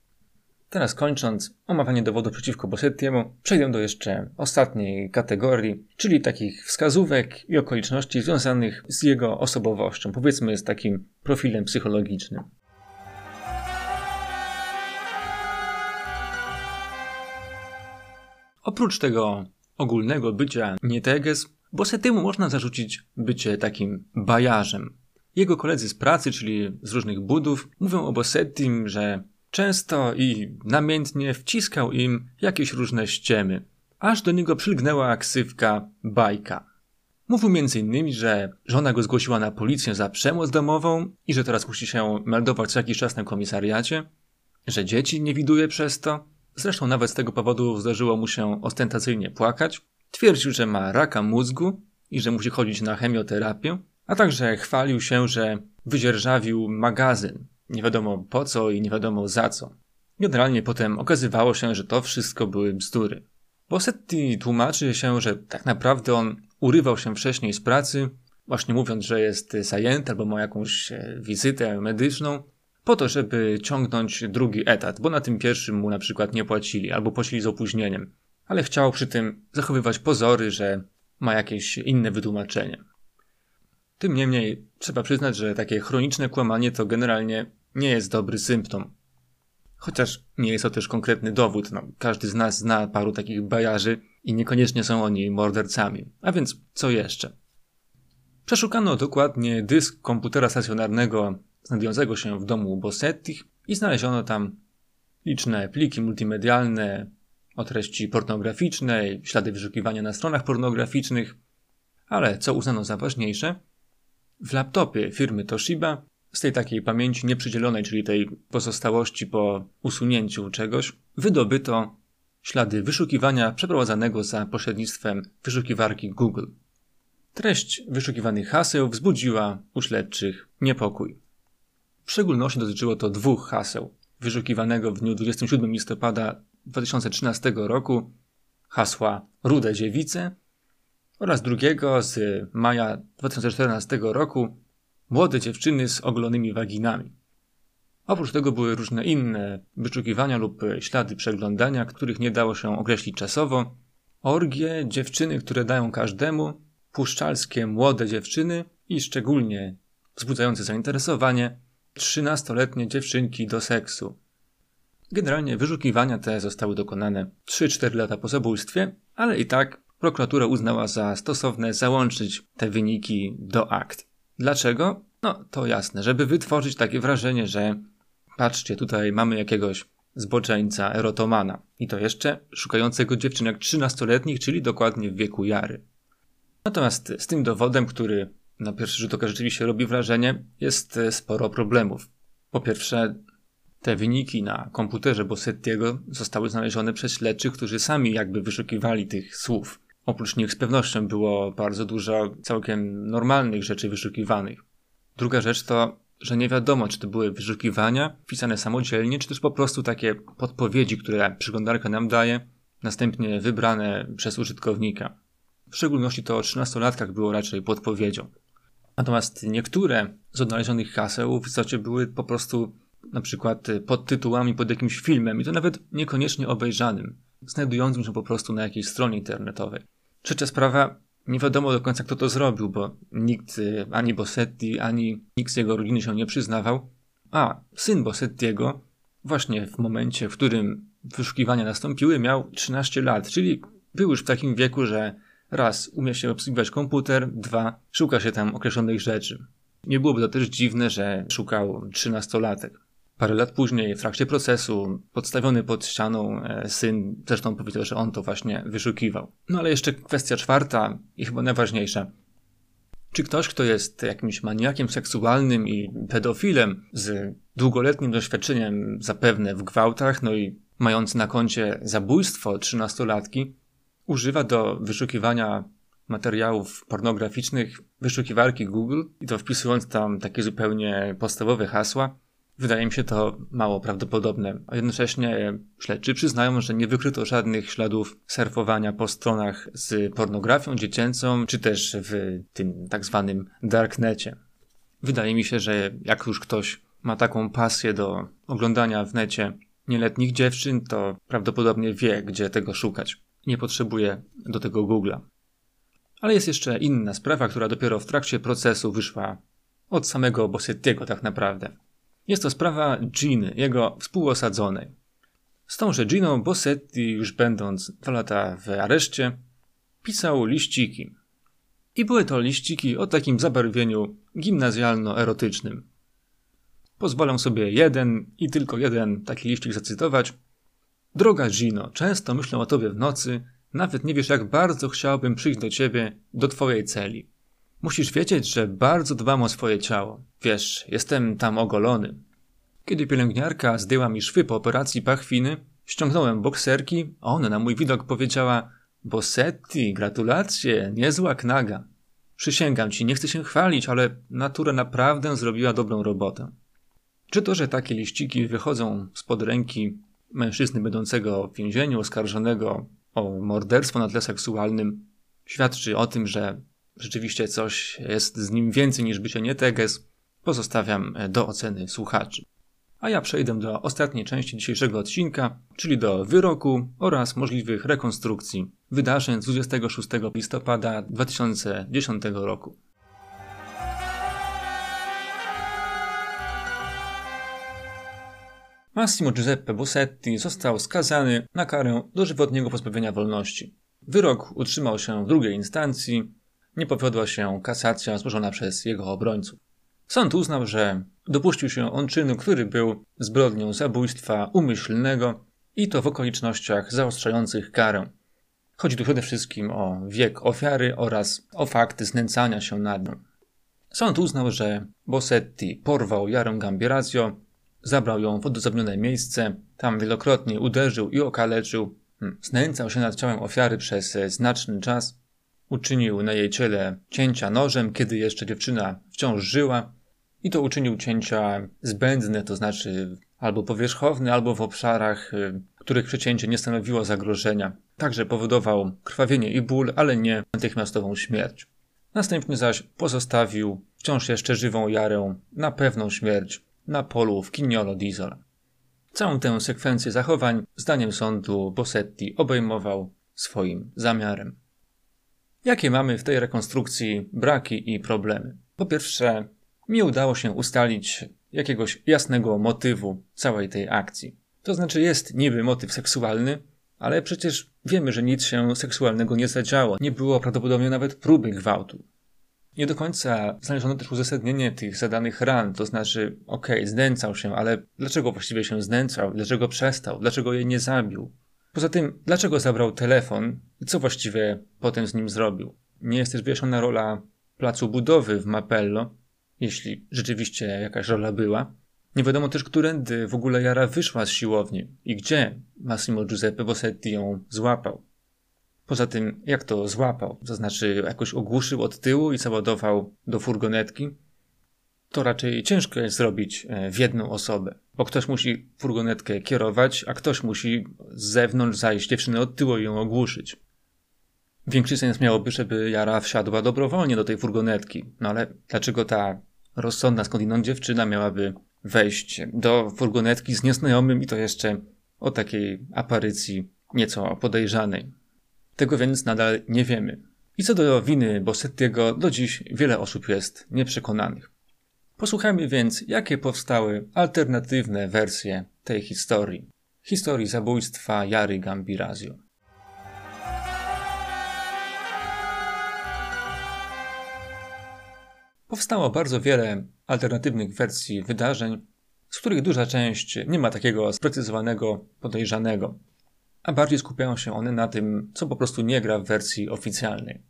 Teraz kończąc omawianie dowodów przeciwko Bossettiemu, przejdę do jeszcze ostatniej kategorii, czyli takich wskazówek i okoliczności związanych z jego osobowością, powiedzmy z takim profilem psychologicznym. Oprócz tego ogólnego bycia nieteges, Bossettiemu można zarzucić bycie takim bajarzem. Jego koledzy z pracy, czyli z różnych budów, mówią o Bossettim, że Często i namiętnie wciskał im jakieś różne ściemy, aż do niego przylgnęła ksywka bajka. Mówił m.in., że żona go zgłosiła na policję za przemoc domową i że teraz musi się meldować co jakiś czas na komisariacie, że dzieci nie widuje przez to. Zresztą nawet z tego powodu zdarzyło mu się ostentacyjnie płakać. Twierdził, że ma raka mózgu i że musi chodzić na chemioterapię, a także chwalił się, że wydzierżawił magazyn, nie wiadomo po co i nie wiadomo za co. Generalnie potem okazywało się, że to wszystko były bzdury. Bossetti tłumaczy się, że tak naprawdę on urywał się wcześniej z pracy, właśnie mówiąc, że jest zajęty albo ma jakąś e, wizytę medyczną, po to, żeby ciągnąć drugi etat, bo na tym pierwszym mu na przykład nie płacili albo płacili z opóźnieniem. Ale chciał przy tym zachowywać pozory, że ma jakieś inne wytłumaczenie. Tym niemniej trzeba przyznać, że takie chroniczne kłamanie to generalnie nie jest dobry symptom. Chociaż nie jest to też konkretny dowód. No, każdy z nas zna paru takich bajarzy i niekoniecznie są oni mordercami. A więc co jeszcze? Przeszukano dokładnie dysk komputera stacjonarnego znajdującego się w domu Bossettich i znaleziono tam liczne pliki multimedialne o treści pornograficznej, ślady wyszukiwania na stronach pornograficznych, ale co uznano za ważniejsze, w laptopie firmy Toshiba z tej takiej pamięci nieprzydzielonej, czyli tej pozostałości po usunięciu czegoś, wydobyto ślady wyszukiwania przeprowadzanego za pośrednictwem wyszukiwarki Google. Treść wyszukiwanych haseł wzbudziła u śledczych niepokój. W szczególności dotyczyło to dwóch haseł. Wyszukiwanego w dniu 27 listopada 2013 roku hasła Rude Dziewice oraz drugiego z maja 2014 roku młode dziewczyny z ogolonymi waginami. Oprócz tego były różne inne wyszukiwania lub ślady przeglądania, których nie dało się określić czasowo. Orgie, dziewczyny, które dają każdemu, puszczalskie młode dziewczyny i szczególnie wzbudzające zainteresowanie trzynastoletnie dziewczynki do seksu. Generalnie wyszukiwania te zostały dokonane 3-4 lata po zabójstwie, ale i tak prokuratura uznała za stosowne załączyć te wyniki do akt. Dlaczego? No to jasne, żeby wytworzyć takie wrażenie, że patrzcie, tutaj mamy jakiegoś zboczeńca, erotomana. I to jeszcze szukającego dziewczynek 13-letnich, czyli dokładnie w wieku Jary. Natomiast z tym dowodem, który na pierwszy rzut oka rzeczywiście robi wrażenie, jest sporo problemów. Po pierwsze, te wyniki na komputerze Bossettiego zostały znalezione przez śledczych, którzy sami jakby wyszukiwali tych słów. Oprócz nich z pewnością było bardzo dużo całkiem normalnych rzeczy wyszukiwanych. Druga rzecz to, że nie wiadomo, czy to były wyszukiwania pisane samodzielnie, czy też po prostu takie podpowiedzi, które przeglądarka nam daje, następnie wybrane przez użytkownika. W szczególności to o 13-latkach było raczej podpowiedzią. Natomiast niektóre z odnalezionych haseł w istocie były po prostu na przykład pod tytułami pod jakimś filmem i to nawet niekoniecznie obejrzanym, znajdującym się po prostu na jakiejś stronie internetowej. Trzecia sprawa, nie wiadomo do końca kto to zrobił, bo nikt, y, ani Bossetti, ani nikt z jego rodziny się nie przyznawał. A syn Bossettiego, właśnie w momencie, w którym wyszukiwania nastąpiły, miał 13 lat, czyli był już w takim wieku, że raz umie się obsługiwać komputer, dwa szuka się tam określonych rzeczy. Nie byłoby to też dziwne, że szukał 13-latek. Parę lat później, w trakcie procesu, podstawiony pod ścianą e, syn zresztą powiedział, że on to właśnie wyszukiwał. No ale jeszcze kwestia czwarta i chyba najważniejsza. Czy ktoś, kto jest jakimś maniakiem seksualnym i pedofilem z długoletnim doświadczeniem zapewne w gwałtach, no i mający na koncie zabójstwo trzynastolatki, używa do wyszukiwania materiałów pornograficznych wyszukiwarki Google i to wpisując tam takie zupełnie podstawowe hasła, Wydaje mi się to mało prawdopodobne, a jednocześnie śledczy przyznają, że nie wykryto żadnych śladów surfowania po stronach z pornografią dziecięcą, czy też w tym tak zwanym darknecie. Wydaje mi się, że jak już ktoś ma taką pasję do oglądania w necie nieletnich dziewczyn, to prawdopodobnie wie, gdzie tego szukać. Nie potrzebuje do tego Google'a. Ale jest jeszcze inna sprawa, która dopiero w trakcie procesu wyszła od samego Bossettiego tak naprawdę. Jest to sprawa Giny, jego współosadzonej. Z tąże Giną Bossetti, już będąc dwa lata w areszcie, pisał liściki. I były to liściki o takim zabarwieniu gimnazjalno-erotycznym. Pozwolę sobie jeden i tylko jeden taki liścik zacytować. Droga Gino, często myślę o tobie w nocy, nawet nie wiesz jak bardzo chciałbym przyjść do ciebie, do twojej celi. Musisz wiedzieć, że bardzo dbam o swoje ciało. Wiesz, jestem tam ogolony. Kiedy pielęgniarka zdjęła mi szwy po operacji pachwiny, ściągnąłem bokserki, a ona na mój widok powiedziała Bossetti, gratulacje, niezła knaga. Przysięgam ci, nie chcę się chwalić, ale natura naprawdę zrobiła dobrą robotę. Czy to, że takie liściki wychodzą spod ręki mężczyzny będącego w więzieniu, oskarżonego o morderstwo na tle seksualnym, świadczy o tym, że rzeczywiście coś jest z nim więcej niż bycie nieteges, pozostawiam do oceny słuchaczy. A ja przejdę do ostatniej części dzisiejszego odcinka, czyli do wyroku oraz możliwych rekonstrukcji wydarzeń z 26 listopada 2010 roku. Massimo Giuseppe Bossetti został skazany na karę dożywotniego pozbawienia wolności. Wyrok utrzymał się w drugiej instancji, nie powiodła się kasacja złożona przez jego obrońców. Sąd uznał, że dopuścił się on czynu, który był zbrodnią zabójstwa umyślnego i to w okolicznościach zaostrzających karę. Chodzi tu przede wszystkim o wiek ofiary oraz o fakt znęcania się nad nią. Sąd uznał, że Bossetti porwał Jarę Gambierazio, zabrał ją w odosobnione miejsce, tam wielokrotnie uderzył i okaleczył, hmm, znęcał się nad ciałem ofiary przez znaczny czas, uczynił na jej ciele cięcia nożem, kiedy jeszcze dziewczyna wciąż żyła, i to uczynił cięcia zbędne, to znaczy albo powierzchowne, albo w obszarach, y, których przecięcie nie stanowiło zagrożenia. Także powodował krwawienie i ból, ale nie natychmiastową śmierć. Następnie zaś pozostawił wciąż jeszcze żywą Jarę na pewną śmierć na polu w Kignolo d'Isola. Całą tę sekwencję zachowań, zdaniem sądu, Bossetti obejmował swoim zamiarem. Jakie mamy w tej rekonstrukcji braki i problemy? Po pierwsze, nie udało się ustalić jakiegoś jasnego motywu całej tej akcji. To znaczy jest niby motyw seksualny, ale przecież wiemy, że nic się seksualnego nie zadziało. Nie było prawdopodobnie nawet próby gwałtu. Nie do końca znaleziono też uzasadnienie tych zadanych ran, to znaczy, okej, okay, znęcał się, ale dlaczego właściwie się znęcał? Dlaczego przestał? Dlaczego jej nie zabił? Poza tym, dlaczego zabrał telefon i co właściwie potem z nim zrobił? Nie jest też wyjaśniona rola placu budowy w Mapello, jeśli rzeczywiście jakaś rola była. Nie wiadomo też, którędy w ogóle Jara wyszła z siłowni i gdzie Massimo Giuseppe Bossetti ją złapał. Poza tym, jak to złapał, to znaczy jakoś ogłuszył od tyłu i załadował do furgonetki, to raczej ciężko jest zrobić e, w jedną osobę, bo ktoś musi furgonetkę kierować, a ktoś musi z zewnątrz zajść dziewczynę od tyłu i ją ogłuszyć. Większy sens miałoby, żeby Jara wsiadła dobrowolnie do tej furgonetki, no ale dlaczego ta rozsądna skądinąd dziewczyna miałaby wejść do furgonetki z nieznajomym i to jeszcze o takiej aparycji nieco podejrzanej. Tego więc nadal nie wiemy. I co do winy Bossettiego, do dziś wiele osób jest nieprzekonanych. Posłuchajmy więc, jakie powstały alternatywne wersje tej historii. Historii zabójstwa Jary Gambirazio. Powstało bardzo wiele alternatywnych wersji wydarzeń, z których duża część nie ma takiego sprecyzowanego podejrzanego, a bardziej skupiają się one na tym, co po prostu nie gra w wersji oficjalnej.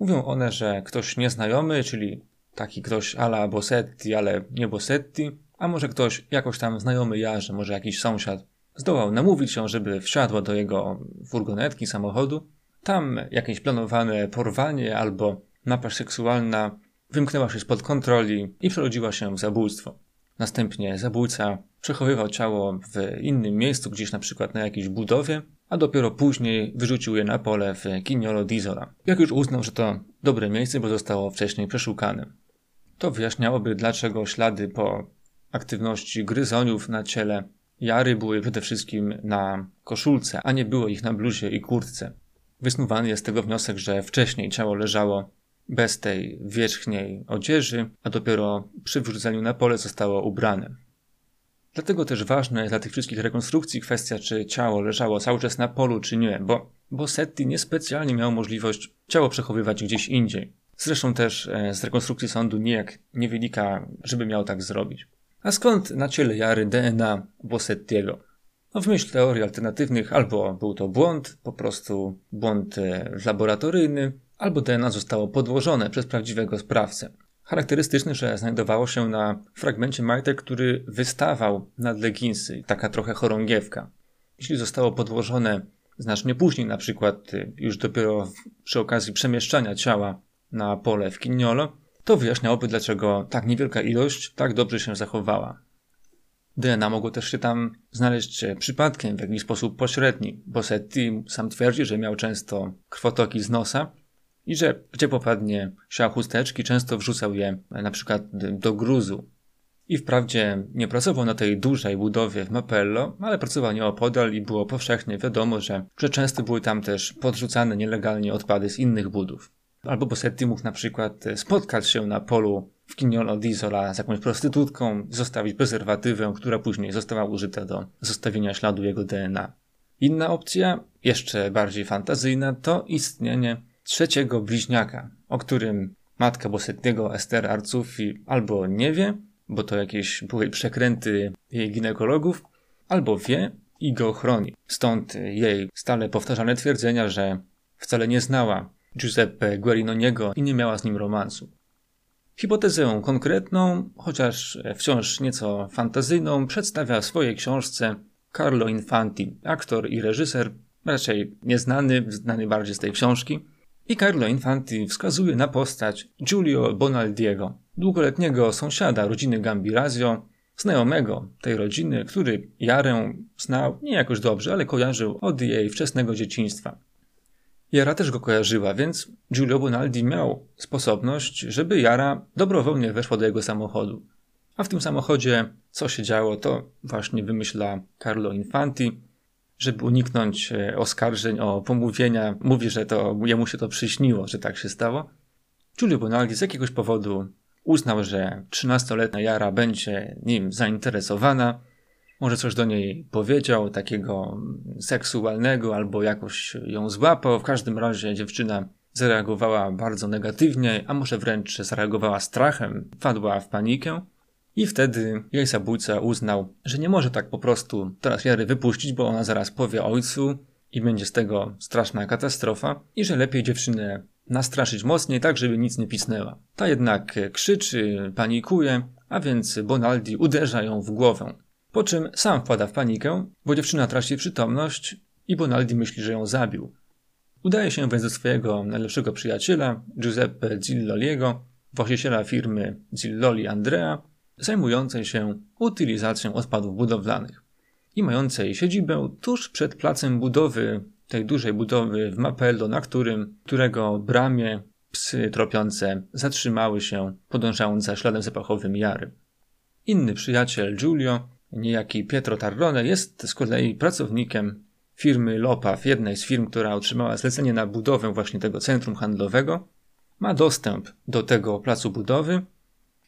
Mówią one, że ktoś nieznajomy, czyli taki ktoś ala Bossetti, ale nie Bossetti, a może ktoś jakoś tam znajomy Jarze, może jakiś sąsiad, zdołał namówić ją, żeby wsiadła do jego furgonetki, samochodu. Tam jakieś planowane porwanie albo napaść seksualna wymknęła się spod kontroli i przerodziła się w zabójstwo. Następnie zabójca przechowywał ciało w innym miejscu, gdzieś na przykład na jakiejś budowie, a dopiero później wyrzucił je na pole w Kignolo d'Isola. Jak już uznał, że to dobre miejsce, bo zostało wcześniej przeszukane. To wyjaśniałoby, dlaczego ślady po aktywności gryzoniów na ciele Jary były przede wszystkim na koszulce, a nie było ich na bluzie i kurtce. Wysnuwany jest z tego wniosek, że wcześniej ciało leżało bez tej wierzchniej odzieży, a dopiero przy wrzuceniu na pole zostało ubrane. Dlatego też ważna jest dla tych wszystkich rekonstrukcji kwestia, czy ciało leżało cały czas na polu, czy nie, bo Bossetti niespecjalnie miał możliwość ciało przechowywać gdzieś indziej. Zresztą też e, z rekonstrukcji sądu nijak nie wynika, żeby miał tak zrobić. A skąd na ciele Jary DNA Bossettiego? No w myśl teorii alternatywnych albo był to błąd, po prostu błąd e, laboratoryjny, albo DNA zostało podłożone przez prawdziwego sprawcę. Charakterystyczne, że znajdowało się na fragmencie majtek, który wystawał nad leginsy, taka trochę chorągiewka. Jeśli zostało podłożone znacznie później, na przykład y, już dopiero przy okazji przemieszczania ciała na pole w Kignolo, to wyjaśniałoby, dlaczego tak niewielka ilość tak dobrze się zachowała. DNA mogło też się tam znaleźć przypadkiem w jakiś sposób pośredni. Bossetti sam twierdzi, że miał często krwotoki z nosa, i że gdzie popadnie siał chusteczki, często wrzucał je na przykład do gruzu. I wprawdzie nie pracował na tej dużej budowie w Mapello, ale pracował nieopodal i było powszechnie wiadomo, że, że często były tam też podrzucane nielegalnie odpady z innych budów. Albo Bossetti mógł na przykład spotkać się na polu w Kignolo d'Isola z jakąś prostytutką, zostawić prezerwatywę, która później została użyta do zostawienia śladu jego DNA. Inna opcja, jeszcze bardziej fantazyjna, to istnienie trzeciego bliźniaka, o którym matka Bosettiego, Ester Arcufi, albo nie wie, bo to jakieś były przekręty jej ginekologów, albo wie i go chroni. Stąd jej stale powtarzane twierdzenia, że wcale nie znała Giuseppe Guerinoniego i nie miała z nim romansu. Hipotezę konkretną, chociaż wciąż nieco fantazyjną, przedstawia w swojej książce Carlo Infanti, aktor i reżyser, raczej nieznany, znany bardziej z tej książki, i Carlo Infanti wskazuje na postać Giulio Bonaldiego, długoletniego sąsiada rodziny Gambirazio, znajomego tej rodziny, który Jarę znał nie jakoś dobrze, ale kojarzył od jej wczesnego dzieciństwa. Jara też go kojarzyła, więc Giulio Bonaldi miał sposobność, żeby Jara dobrowolnie weszła do jego samochodu. A w tym samochodzie, co się działo, to właśnie wymyśla Carlo Infanti, żeby uniknąć e, oskarżeń o pomówienia. Mówi, że to jemu się to przyśniło, że tak się stało. Giulio Bonaldi z jakiegoś powodu uznał, że 13-letnia Jara będzie nim zainteresowana. Może coś do niej powiedział, takiego seksualnego, albo jakoś ją złapał. W każdym razie dziewczyna zareagowała bardzo negatywnie, a może wręcz zareagowała strachem, wpadła w panikę. I wtedy jej zabójca uznał, że nie może tak po prostu teraz Jary wypuścić, bo ona zaraz powie ojcu i będzie z tego straszna katastrofa, i że lepiej dziewczynę nastraszyć mocniej, tak żeby nic nie pisnęła. Ta jednak krzyczy, panikuje, a więc Bonaldi uderza ją w głowę. Po czym sam wpada w panikę, bo dziewczyna traci przytomność i Bonaldi myśli, że ją zabił. Udaje się więc do swojego najlepszego przyjaciela, Giuseppe Zilloliego, właściciela firmy Zilloli Andrea, zajmującej się utylizacją odpadów budowlanych i mającej siedzibę tuż przed placem budowy, tej dużej budowy w Mapello, na którym, którego bramie psy tropiące zatrzymały się, podążając za śladem zapachowym Jary. Inny przyjaciel Giulio, niejaki Pietro Tarrone, jest z kolei pracownikiem firmy Lopaw, jednej z firm, która otrzymała zlecenie na budowę właśnie tego centrum handlowego. Ma dostęp do tego placu budowy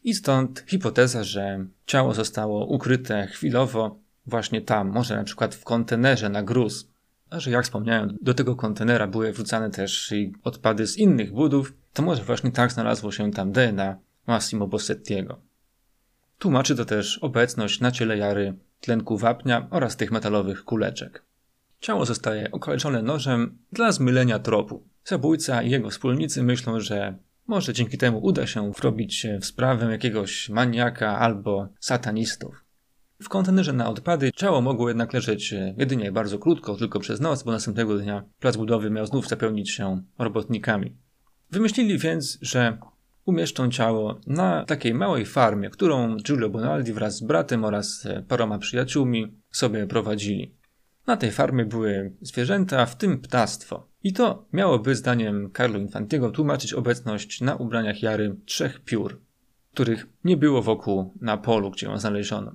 i stąd hipoteza, że ciało zostało ukryte chwilowo właśnie tam, może na przykład w kontenerze na gruz. A że jak wspomniałem, do tego kontenera były wrzucane też odpady z innych budów, to może właśnie tak znalazło się tam DNA Massimo Bossettiego. Tłumaczy to też obecność na ciele Jary tlenku wapnia oraz tych metalowych kuleczek. Ciało zostaje okaleczone nożem dla zmylenia tropu. Zabójca i jego wspólnicy myślą, że może dzięki temu uda się wrobić w sprawę jakiegoś maniaka albo satanistów. W kontenerze na odpady ciało mogło jednak leżeć jedynie bardzo krótko, tylko przez noc, bo następnego dnia plac budowy miał znów zapełnić się robotnikami. Wymyślili więc, że umieszczą ciało na takiej małej farmie, którą Giulio Bonaldi wraz z bratem oraz paroma przyjaciółmi sobie prowadzili. Na tej farmie były zwierzęta, w tym ptactwo. I to miałoby, zdaniem Carlo Infantiego, tłumaczyć obecność na ubraniach Jary trzech piór, których nie było wokół na polu, gdzie ją znaleziono.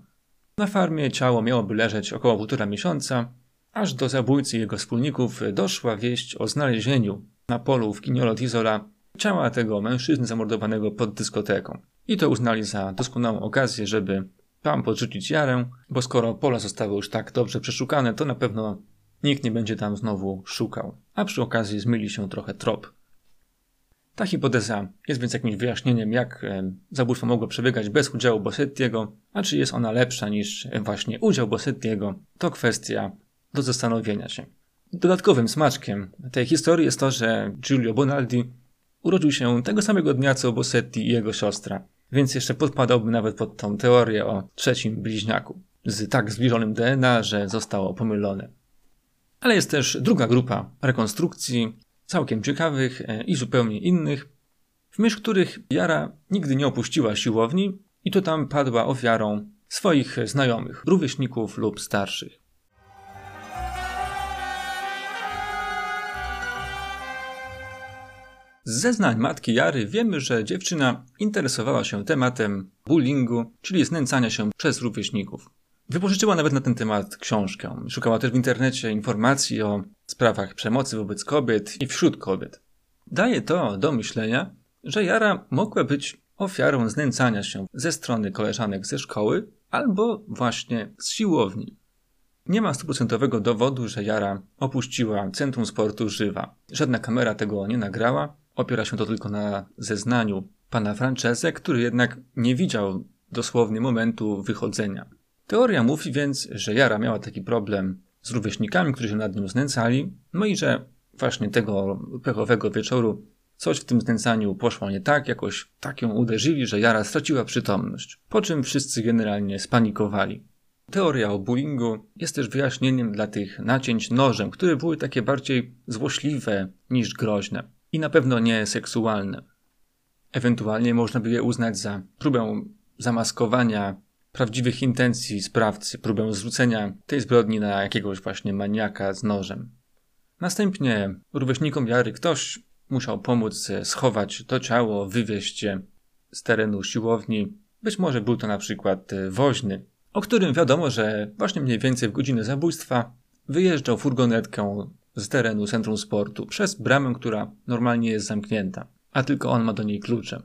Na farmie ciało miałoby leżeć około półtora miesiąca, aż do zabójcy jego wspólników doszła wieść o znalezieniu na polu w Kiniolo Isola ciała tego mężczyzny zamordowanego pod dyskoteką. I to uznali za doskonałą okazję, żeby tam podrzucić jarę, bo skoro pola zostały już tak dobrze przeszukane, to na pewno nikt nie będzie tam znowu szukał, a przy okazji zmyli się trochę trop. Ta hipoteza jest więc jakimś wyjaśnieniem, jak e, zabójstwo mogło przebiegać bez udziału Bossettiego, a czy jest ona lepsza niż e, właśnie udział Bossettiego, to kwestia do zastanowienia się. Dodatkowym smaczkiem tej historii jest to, że Giulio Bonaldi urodził się tego samego dnia co Bossetti i jego siostra więc jeszcze podpadałby nawet pod tą teorię o trzecim bliźniaku z tak zbliżonym DNA, że zostało pomylone. Ale jest też druga grupa rekonstrukcji, całkiem ciekawych e, i zupełnie innych, w myśl których Jara nigdy nie opuściła siłowni i to tam padła ofiarą swoich znajomych, rówieśników lub starszych. Z zeznań matki Jary wiemy, że dziewczyna interesowała się tematem bullyingu, czyli znęcania się przez rówieśników. Wypożyczyła nawet na ten temat książkę. Szukała też w internecie informacji o sprawach przemocy wobec kobiet i wśród kobiet. Daje to do myślenia, że Jara mogła być ofiarą znęcania się ze strony koleżanek ze szkoły albo właśnie z siłowni. Nie ma stuprocentowego dowodu, że Jara opuściła centrum sportu żywa. Żadna kamera tego nie nagrała, Opiera się to tylko na zeznaniu pana Francese, który jednak nie widział dosłownie momentu wychodzenia. Teoria mówi więc, że Jara miała taki problem z rówieśnikami, którzy się nad nią znęcali, no i że właśnie tego pechowego wieczoru coś w tym znęcaniu poszło nie tak, jakoś tak ją uderzyli, że Jara straciła przytomność, po czym wszyscy generalnie spanikowali. Teoria o bullyingu jest też wyjaśnieniem dla tych nacięć nożem, które były takie bardziej złośliwe niż groźne i na pewno nie seksualne. Ewentualnie można by je uznać za próbę zamaskowania prawdziwych intencji sprawcy, próbę zwrócenia tej zbrodni na jakiegoś właśnie maniaka z nożem. Następnie rówieśnikom Jary ktoś musiał pomóc schować to ciało, wywieźć je z terenu siłowni Być może był to na przykład woźny, o którym wiadomo, że właśnie mniej więcej w godzinę zabójstwa wyjeżdżał furgonetką z terenu centrum sportu przez bramę, która normalnie jest zamknięta, a tylko on ma do niej klucze.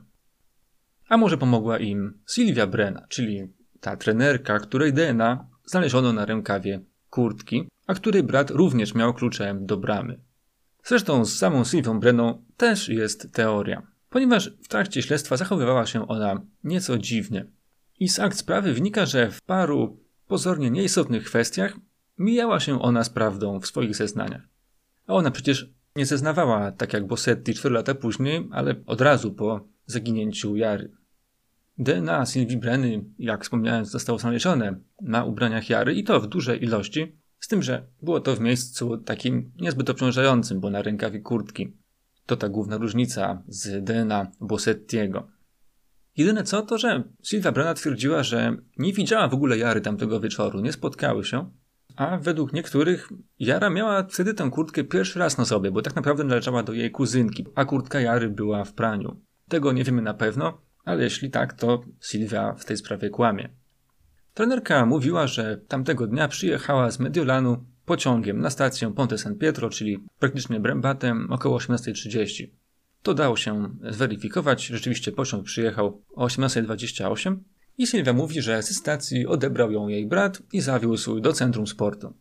A może pomogła im Sylwia Brena, czyli ta trenerka, której DNA znaleziono na rękawie kurtki, a której brat również miał klucze do bramy. Zresztą z samą Sylwią Brenną też jest teoria, ponieważ w trakcie śledztwa zachowywała się ona nieco dziwnie. I z akt sprawy wynika, że w paru pozornie nieistotnych kwestiach mijała się ona z prawdą w swoich zeznaniach. Ona przecież nie zeznawała tak jak Bossetti 4 lata później, ale od razu po zaginięciu Jary. DNA Sylwii Brenny, jak wspomniałem, zostało znalezione na ubraniach Jary i to w dużej ilości, z tym, że było to w miejscu takim niezbyt obciążającym, bo na rękawie kurtki. To ta główna różnica z DNA Bossettiego. Jedyne co, to że Sylwia Brenna twierdziła, że nie widziała w ogóle Jary tamtego wieczoru, nie spotkały się, a według niektórych Jara miała wtedy tę kurtkę pierwszy raz na sobie, bo tak naprawdę należała do jej kuzynki, a kurtka Jary była w praniu. Tego nie wiemy na pewno, ale jeśli tak, to Sylwia w tej sprawie kłamie. Trenerka mówiła, że tamtego dnia przyjechała z Mediolanu pociągiem na stację Ponte San Pietro, czyli praktycznie Brembatem, około 18.30. To dało się zweryfikować. Rzeczywiście pociąg przyjechał o 18.28 i Sylwia mówi, że ze stacji odebrał ją jej brat i zawiózł do centrum sportu.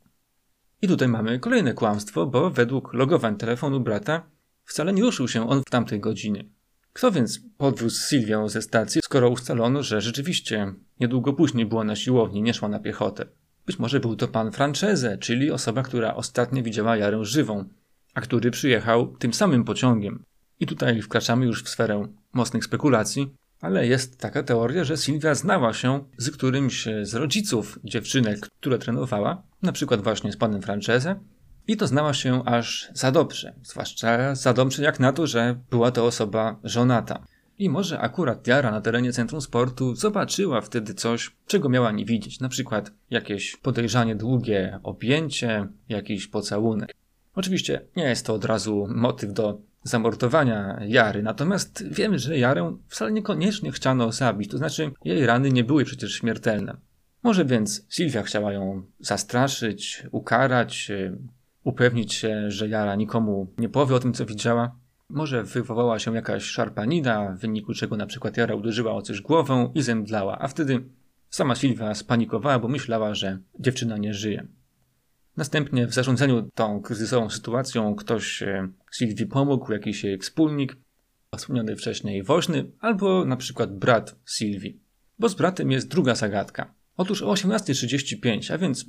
I tutaj mamy kolejne kłamstwo, bo według logowań telefonu brata wcale nie ruszył się on w tamtej godzinie. Kto więc podwiózł Sylwię ze stacji, skoro ustalono, że rzeczywiście niedługo później była na siłowni, nie szła na piechotę? Być może był to pan Francese, czyli osoba, która ostatnio widziała Jarę żywą, a który przyjechał tym samym pociągiem. I tutaj wkraczamy już w sferę mocnych spekulacji, ale jest taka teoria, że Sylwia znała się z którymś z rodziców dziewczynek, które trenowała, na przykład właśnie z panem Francese, i to znała się aż za dobrze, zwłaszcza za dobrze jak na to, że była to osoba żonata. I może akurat Jara na terenie centrum sportu zobaczyła wtedy coś, czego miała nie widzieć, na przykład jakieś podejrzanie długie objęcie, jakiś pocałunek. Oczywiście nie jest to od razu motyw do zamordowania Jary, natomiast wiemy, że Jarę wcale niekoniecznie chciano zabić, to znaczy jej rany nie były przecież śmiertelne. Może więc Sylwia chciała ją zastraszyć, ukarać, upewnić się, że Jara nikomu nie powie o tym, co widziała. Może wywołała się jakaś szarpanina, w wyniku czego na przykład Jara uderzyła o coś głową i zemdlała, a wtedy sama Sylwia spanikowała, bo myślała, że dziewczyna nie żyje. Następnie w zarządzaniu tą kryzysową sytuacją ktoś Sylwii pomógł, jakiś jej wspólnik, wspomniany wcześniej woźny, albo na przykład brat Sylwii. Bo z bratem jest druga zagadka. Otóż o 18.35, a więc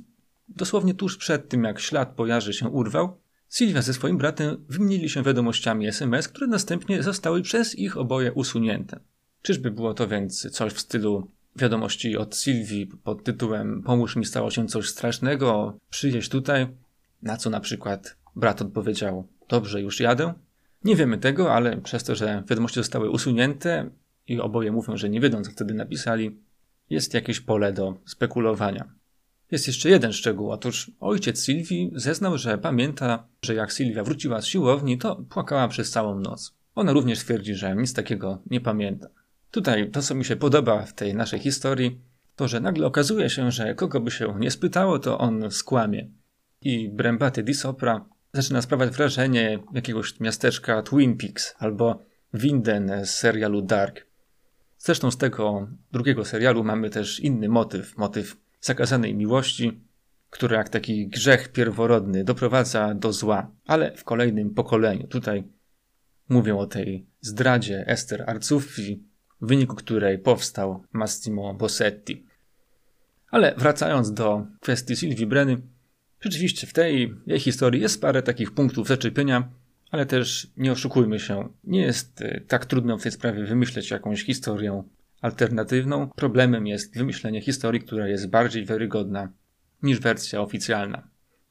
Dosłownie tuż przed tym, jak ślad po się urwał, Sylwia ze swoim bratem wymienili się wiadomościami SMS, które następnie zostały przez ich oboje usunięte. Czyżby było to więc coś w stylu wiadomości od Sylwii pod tytułem Pomóż mi stało się coś strasznego, przyjeźdź tutaj, na co na przykład brat odpowiedział Dobrze, już jadę? Nie wiemy tego, ale przez to, że wiadomości zostały usunięte i oboje mówią, że nie wiedzą, co wtedy napisali, jest jakieś pole do spekulowania. Jest jeszcze jeden szczegół. Otóż ojciec Sylwii zeznał, że pamięta, że jak Sylwia wróciła z siłowni, to płakała przez całą noc. Ona również twierdzi, że nic takiego nie pamięta. Tutaj to, co mi się podoba w tej naszej historii, to, że nagle okazuje się, że kogo by się nie spytało, to on skłamie. I Brembaty di Sopra zaczyna sprawiać wrażenie jakiegoś miasteczka Twin Peaks albo Winden z serialu Dark. Zresztą z tego drugiego serialu mamy też inny motyw, motyw zakazanej miłości, która jak taki grzech pierworodny doprowadza do zła, ale w kolejnym pokoleniu. Tutaj mówią o tej zdradzie Ester Arcuffi, w wyniku której powstał Massimo Bossetti. Ale wracając do kwestii Sylwii Breny, rzeczywiście w tej jej historii jest parę takich punktów zaczepienia, ale też nie oszukujmy się, nie jest e, tak trudno w tej sprawie wymyśleć jakąś historię alternatywną. Problemem jest wymyślenie historii, która jest bardziej wiarygodna niż wersja oficjalna.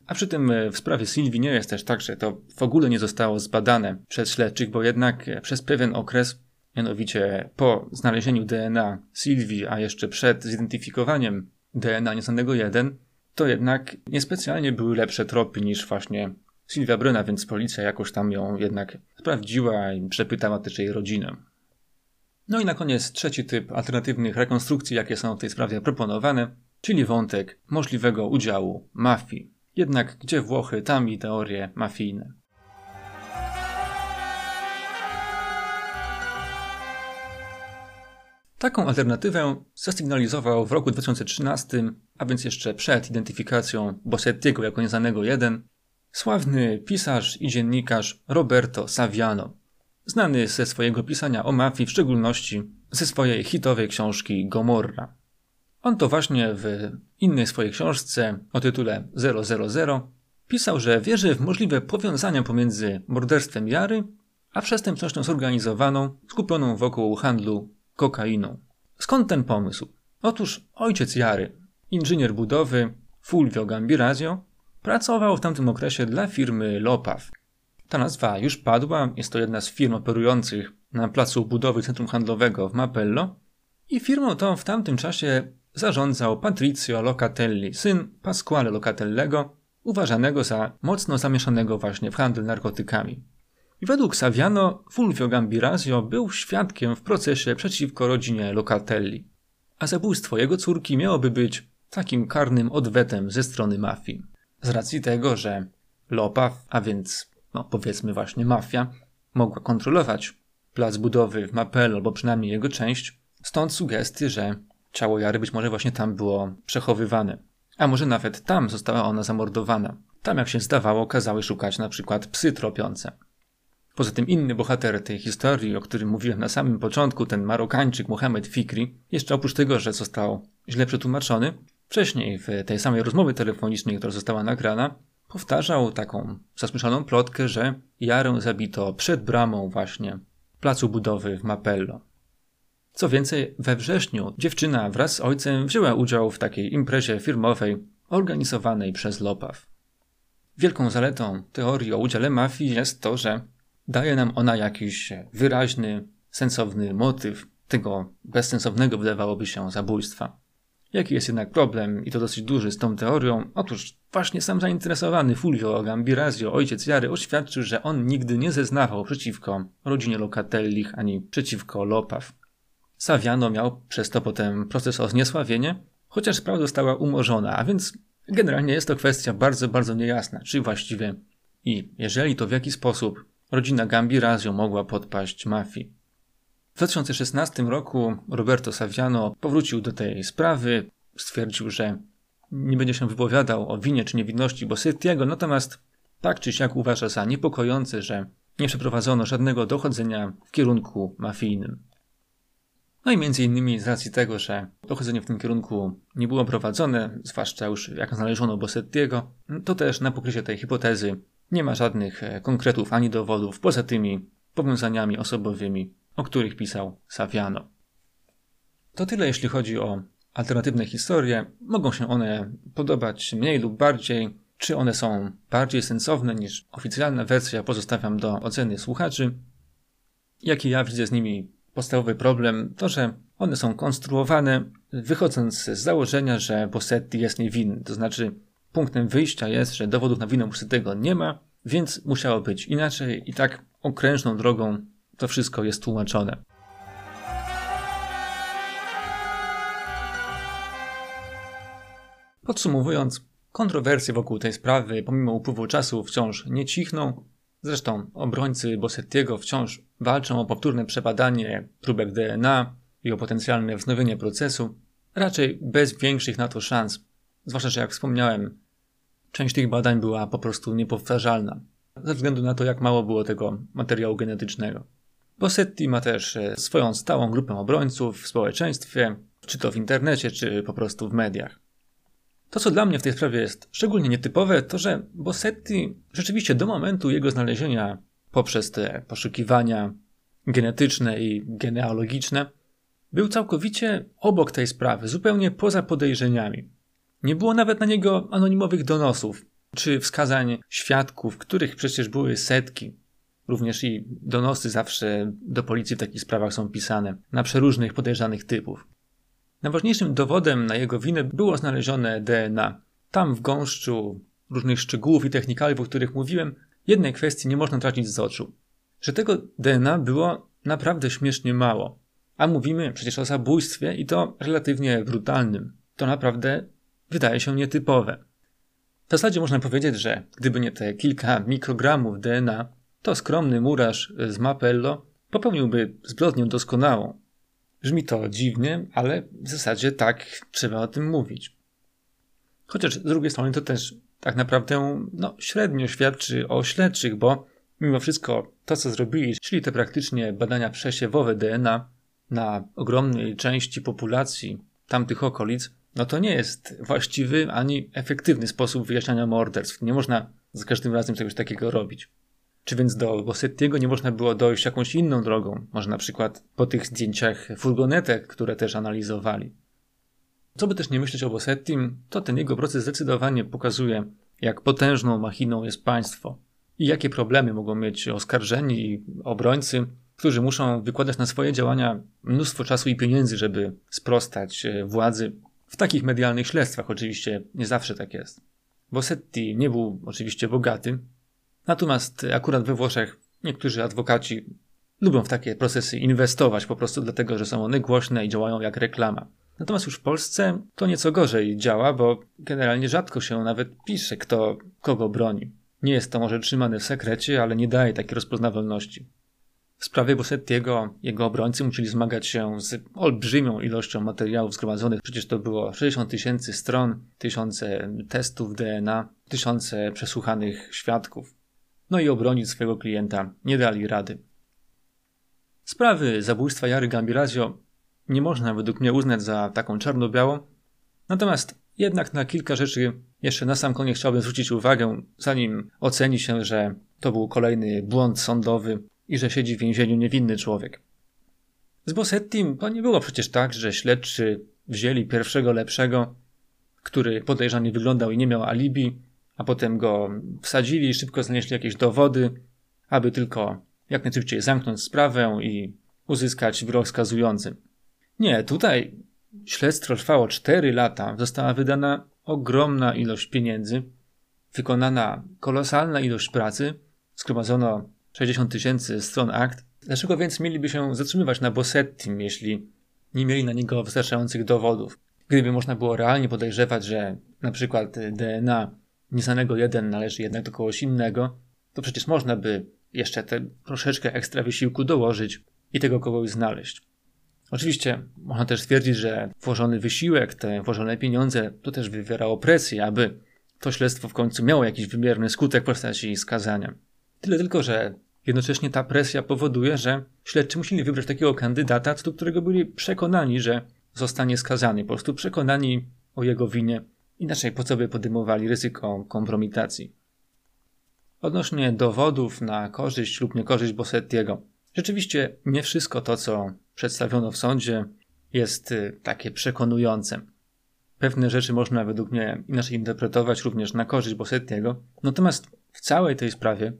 A przy tym e, w sprawie Sylwii nie jest też tak, że to w ogóle nie zostało zbadane przez śledczych, bo jednak e, przez pewien okres, mianowicie po znalezieniu DNA Sylwii, a jeszcze przed zidentyfikowaniem DNA nieznanego 1, to jednak niespecjalnie były lepsze tropy niż właśnie Sylwia Bryna, więc policja jakoś tam ją jednak sprawdziła i przepytała też jej rodzinę. No i na koniec trzeci typ alternatywnych rekonstrukcji, jakie są w tej sprawie proponowane, czyli wątek możliwego udziału mafii. Jednak gdzie Włochy, tam i teorie mafijne. Taką alternatywę zasygnalizował w roku 2013, a więc jeszcze przed identyfikacją Bossettiego jako nieznanego jeden, sławny pisarz i dziennikarz Roberto Saviano, znany ze swojego pisania o mafii, w szczególności ze swojej hitowej książki Gomorra. On to właśnie w innej swojej książce o tytule 000 pisał, że wierzy w możliwe powiązania pomiędzy morderstwem Jary a przestępczością zorganizowaną skupioną wokół handlu kokainą. Skąd ten pomysł? Otóż ojciec Jary, inżynier budowy Fulvio Gambirazio, pracował w tamtym okresie dla firmy Lopaw. Ta nazwa już padła, jest to jedna z firm operujących na placu budowy centrum handlowego w Mapello i firmą tą w tamtym czasie zarządzał Patrizio Locatelli, syn Pasquale Locatellego, uważanego za mocno zamieszanego właśnie w handel narkotykami. I według Saviano Fulvio Gambirazio był świadkiem w procesie przeciwko rodzinie Locatelli, a zabójstwo jego córki miałoby być takim karnym odwetem ze strony mafii. Z racji tego, że Lopaw, a więc no powiedzmy właśnie mafia, mogła kontrolować plac budowy w Mapel albo przynajmniej jego część, stąd sugestie, że ciało Jary być może właśnie tam było przechowywane. A może nawet tam została ona zamordowana. Tam, jak się zdawało, kazały szukać na przykład psy tropiące. Poza tym inny bohater tej historii, o którym mówiłem na samym początku, ten Marokańczyk Mohamed Fikri, jeszcze oprócz tego, że został źle przetłumaczony, wcześniej w tej samej rozmowie telefonicznej, która została nagrana, powtarzał taką zasłyszaną plotkę, że Jarę zabito przed bramą właśnie placu budowy w Mapello. Co więcej, we wrześniu dziewczyna wraz z ojcem wzięła udział w takiej imprezie firmowej organizowanej przez Lopaw. Wielką zaletą teorii o udziale mafii jest to, że daje nam ona jakiś wyraźny, sensowny motyw tego bezsensownego wydawałoby się zabójstwa. Jaki jest jednak problem, i to dosyć duży, z tą teorią? Otóż właśnie sam zainteresowany Fulvio Gambirazio, ojciec Jary, oświadczył, że on nigdy nie zeznawał przeciwko rodzinie Locatellich ani przeciwko Lopaw. Saviano miał przez to potem proces o zniesławienie, chociaż sprawa została umorzona, a więc generalnie jest to kwestia bardzo, bardzo niejasna, czy właściwie i jeżeli to w jaki sposób rodzina Gambirazio mogła podpaść mafii. W 2016 roku Roberto Saviano powrócił do tej sprawy, stwierdził, że nie będzie się wypowiadał o winie czy niewinności Bossettiego, natomiast tak czy siak uważa za niepokojące, że nie przeprowadzono żadnego dochodzenia w kierunku mafijnym. No i między innymi z racji tego, że dochodzenie w tym kierunku nie było prowadzone, zwłaszcza już jak znaleziono Bossettiego, to też na pokrycie tej hipotezy nie ma żadnych e, konkretów ani dowodów poza tymi powiązaniami osobowymi, o których pisał Saviano. To tyle jeśli chodzi o alternatywne historie. Mogą się one podobać mniej lub bardziej. Czy one są bardziej sensowne niż oficjalna wersja, pozostawiam do oceny słuchaczy. Jaki ja widzę z nimi podstawowy problem, to że one są konstruowane wychodząc z założenia, że Bossetti jest niewinny. To znaczy, punktem wyjścia jest, że dowodów na winę Bossettiego nie ma, więc musiało być inaczej i tak okrężną drogą to wszystko jest tłumaczone. Podsumowując, kontrowersje wokół tej sprawy, pomimo upływu czasu, wciąż nie cichną. Zresztą obrońcy Bossettiego wciąż walczą o powtórne przebadanie próbek DNA i o potencjalne wznowienie procesu, raczej bez większych na to szans. Zwłaszcza, że jak wspomniałem, część tych badań była po prostu niepowtarzalna, ze względu na to, jak mało było tego materiału genetycznego. Bossetti ma też e, swoją stałą grupę obrońców w społeczeństwie, czy to w internecie, czy po prostu w mediach. To, co dla mnie w tej sprawie jest szczególnie nietypowe, to że Bossetti rzeczywiście do momentu jego znalezienia poprzez te poszukiwania genetyczne i genealogiczne był całkowicie obok tej sprawy, zupełnie poza podejrzeniami. Nie było nawet na niego anonimowych donosów czy wskazań świadków, których przecież były setki. Również i donosy zawsze do policji w takich sprawach są pisane na przeróżnych podejrzanych typów. Najważniejszym dowodem na jego winę było znalezione DNA. Tam w gąszczu różnych szczegółów i technikaliów, o których mówiłem, jednej kwestii nie można tracić z oczu. Że tego DNA było naprawdę śmiesznie mało. A mówimy przecież o zabójstwie i to relatywnie brutalnym. To naprawdę wydaje się nietypowe. W zasadzie można powiedzieć, że gdyby nie te kilka mikrogramów DNA, to skromny murarz z Mapello popełniłby zbrodnię doskonałą. Brzmi to dziwnie, ale w zasadzie tak trzeba o tym mówić. Chociaż z drugiej strony to też tak naprawdę no, średnio świadczy o śledczych, bo mimo wszystko to, co zrobili, czyli te praktycznie badania przesiewowe DNA na ogromnej części populacji tamtych okolic, no to nie jest właściwy ani efektywny sposób wyjaśniania morderstw. Nie można za każdym razem czegoś takiego robić. Czy więc do Bossettiego nie można było dojść jakąś inną drogą? Może na przykład po tych zdjęciach furgonetek, które też analizowali. Co by też nie myśleć o Bossettim, to ten jego proces zdecydowanie pokazuje, jak potężną machiną jest państwo i jakie problemy mogą mieć oskarżeni i obrońcy, którzy muszą wykładać na swoje działania mnóstwo czasu i pieniędzy, żeby sprostać e, władzy. W takich medialnych śledztwach oczywiście nie zawsze tak jest. Bossetti nie był oczywiście bogaty, natomiast akurat we Włoszech niektórzy adwokaci lubią w takie procesy inwestować po prostu dlatego, że są one głośne i działają jak reklama. Natomiast już w Polsce to nieco gorzej działa, bo generalnie rzadko się nawet pisze, kto kogo broni. Nie jest to może trzymane w sekrecie, ale nie daje takiej rozpoznawalności. W sprawie Bossettiego jego obrońcy musieli zmagać się z olbrzymią ilością materiałów zgromadzonych. Przecież to było 60 tysięcy stron, tysiące testów DNA, tysiące przesłuchanych świadków. No i obronić swojego klienta nie dali rady. Sprawy zabójstwa Jary Gambirazio nie można według mnie uznać za taką czarno-białą. Natomiast jednak na kilka rzeczy jeszcze na sam koniec chciałbym zwrócić uwagę, zanim oceni się, że to był kolejny błąd sądowy i że siedzi w więzieniu niewinny człowiek. Z Bossettim to nie było przecież tak, że śledczy wzięli pierwszego lepszego, który podejrzanie wyglądał i nie miał alibi, a potem go wsadzili, szybko znaleźli jakieś dowody, aby tylko jak najszybciej zamknąć sprawę i uzyskać wyrok skazujący. Nie, tutaj śledztwo trwało 4 lata, została wydana ogromna ilość pieniędzy, wykonana kolosalna ilość pracy, zgromadzono 60 tysięcy stron akt. Dlaczego więc mieliby się zatrzymywać na Bossettim, jeśli nie mieli na niego wystarczających dowodów? Gdyby można było realnie podejrzewać, że na przykład DNA nieznanego jeden należy jednak do kogoś innego, to przecież można by jeszcze te troszeczkę ekstra wysiłku dołożyć i tego kogoś znaleźć. Oczywiście można też stwierdzić, że włożony wysiłek, te włożone pieniądze, to też wywierało presję, aby to śledztwo w końcu miało jakiś wymierny skutek w postaci skazania. Tyle tylko, że jednocześnie ta presja powoduje, że śledczy musieli wybrać takiego kandydata, co do którego byli przekonani, że zostanie skazany, po prostu przekonani o jego winie, inaczej po co by podejmowali ryzyko kompromitacji. Odnośnie dowodów na korzyść lub niekorzyść Bossettiego. Rzeczywiście nie wszystko to, co przedstawiono w sądzie, jest y, takie przekonujące. Pewne rzeczy można według mnie inaczej interpretować również na korzyść Bossettiego, natomiast w całej tej sprawie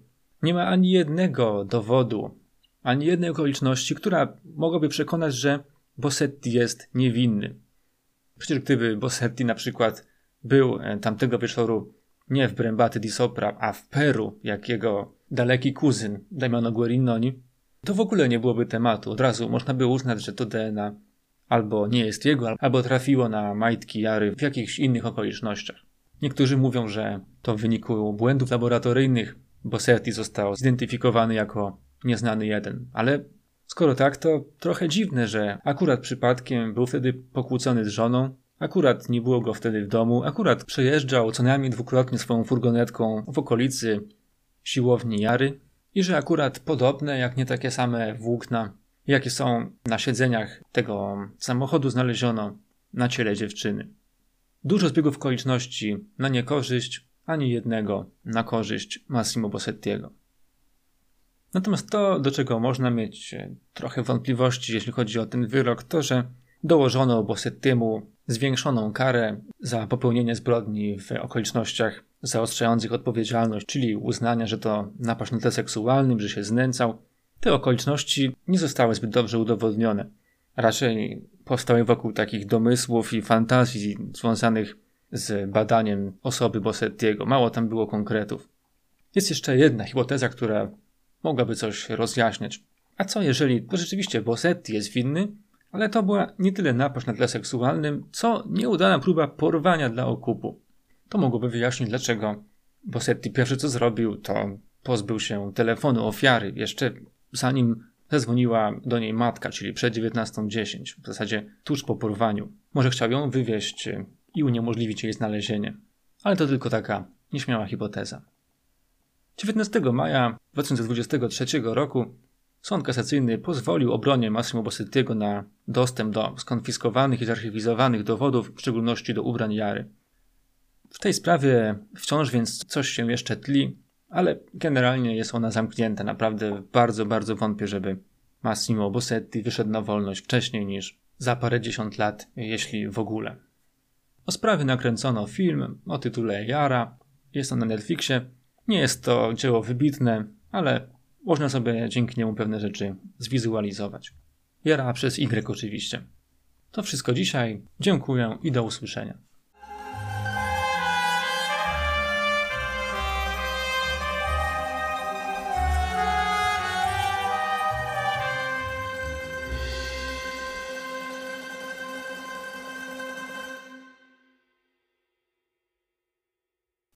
nie ma ani jednego dowodu, ani jednej okoliczności, która mogłaby przekonać, że Bossetti jest niewinny. Przecież gdyby Bossetti na przykład był e, tamtego wieczoru nie w Brembate di Sopra, a w Peru, jak jego daleki kuzyn Damiano Guerinoni, to w ogóle nie byłoby tematu. Od razu można by uznać, że to DNA albo nie jest jego, albo trafiło na majtki Jary w jakichś innych okolicznościach. Niektórzy mówią, że to w wyniku błędów laboratoryjnych Bossetti został zidentyfikowany jako nieznany jeden, ale skoro tak, to trochę dziwne, że akurat przypadkiem był wtedy pokłócony z żoną, akurat nie było go wtedy w domu, akurat przejeżdżał co najmniej dwukrotnie swoją furgonetką w okolicy siłowni Jary, i że akurat podobne, jak nie takie same włókna, jakie są na siedzeniach tego samochodu, znaleziono na ciele dziewczyny. Dużo zbiegów okoliczności na niekorzyść, ani jednego na korzyść Massimo Bossettiego. Natomiast to, do czego można mieć trochę wątpliwości, jeśli chodzi o ten wyrok, to, że dołożono Bossettiemu zwiększoną karę za popełnienie zbrodni w okolicznościach zaostrzających odpowiedzialność, czyli uznania, że to napaść na tle seksualnym, że się znęcał. Te okoliczności nie zostały zbyt dobrze udowodnione. Raczej powstały wokół takich domysłów i fantazji związanych z badaniem osoby Bossettiego. Mało tam było konkretów. Jest jeszcze jedna hipoteza, która mogłaby coś rozjaśniać. A co jeżeli to rzeczywiście Bossetti jest winny, Ale to była nie tyle napaść na tle seksualnym, co nieudana próba porwania dla okupu. To mogłoby wyjaśnić, dlaczego Bossetti pierwsze co zrobił, to pozbył się telefonu ofiary, jeszcze zanim zadzwoniła do niej matka, czyli przed 19.10, w zasadzie tuż po porwaniu. Może chciał ją wywieźć i uniemożliwić jej znalezienie. Ale to tylko taka nieśmiała hipoteza. 19 maja 2023 roku Sąd kasacyjny pozwolił obronie Massimo Bossettiego na dostęp do skonfiskowanych i zarchiwizowanych dowodów, w szczególności do ubrań Jary. W tej sprawie wciąż więc coś się jeszcze tli, ale generalnie jest ona zamknięta. Naprawdę bardzo, bardzo wątpię, żeby Massimo Bossetti wyszedł na wolność wcześniej niż za parę dziesiąt lat, jeśli w ogóle. O sprawie nakręcono film o tytule Jara. Jest on na Netflixie. Nie jest to dzieło wybitne, ale można sobie dzięki niemu pewne rzeczy zwizualizować. Jara przez Y oczywiście. To wszystko dzisiaj. Dziękuję i do usłyszenia.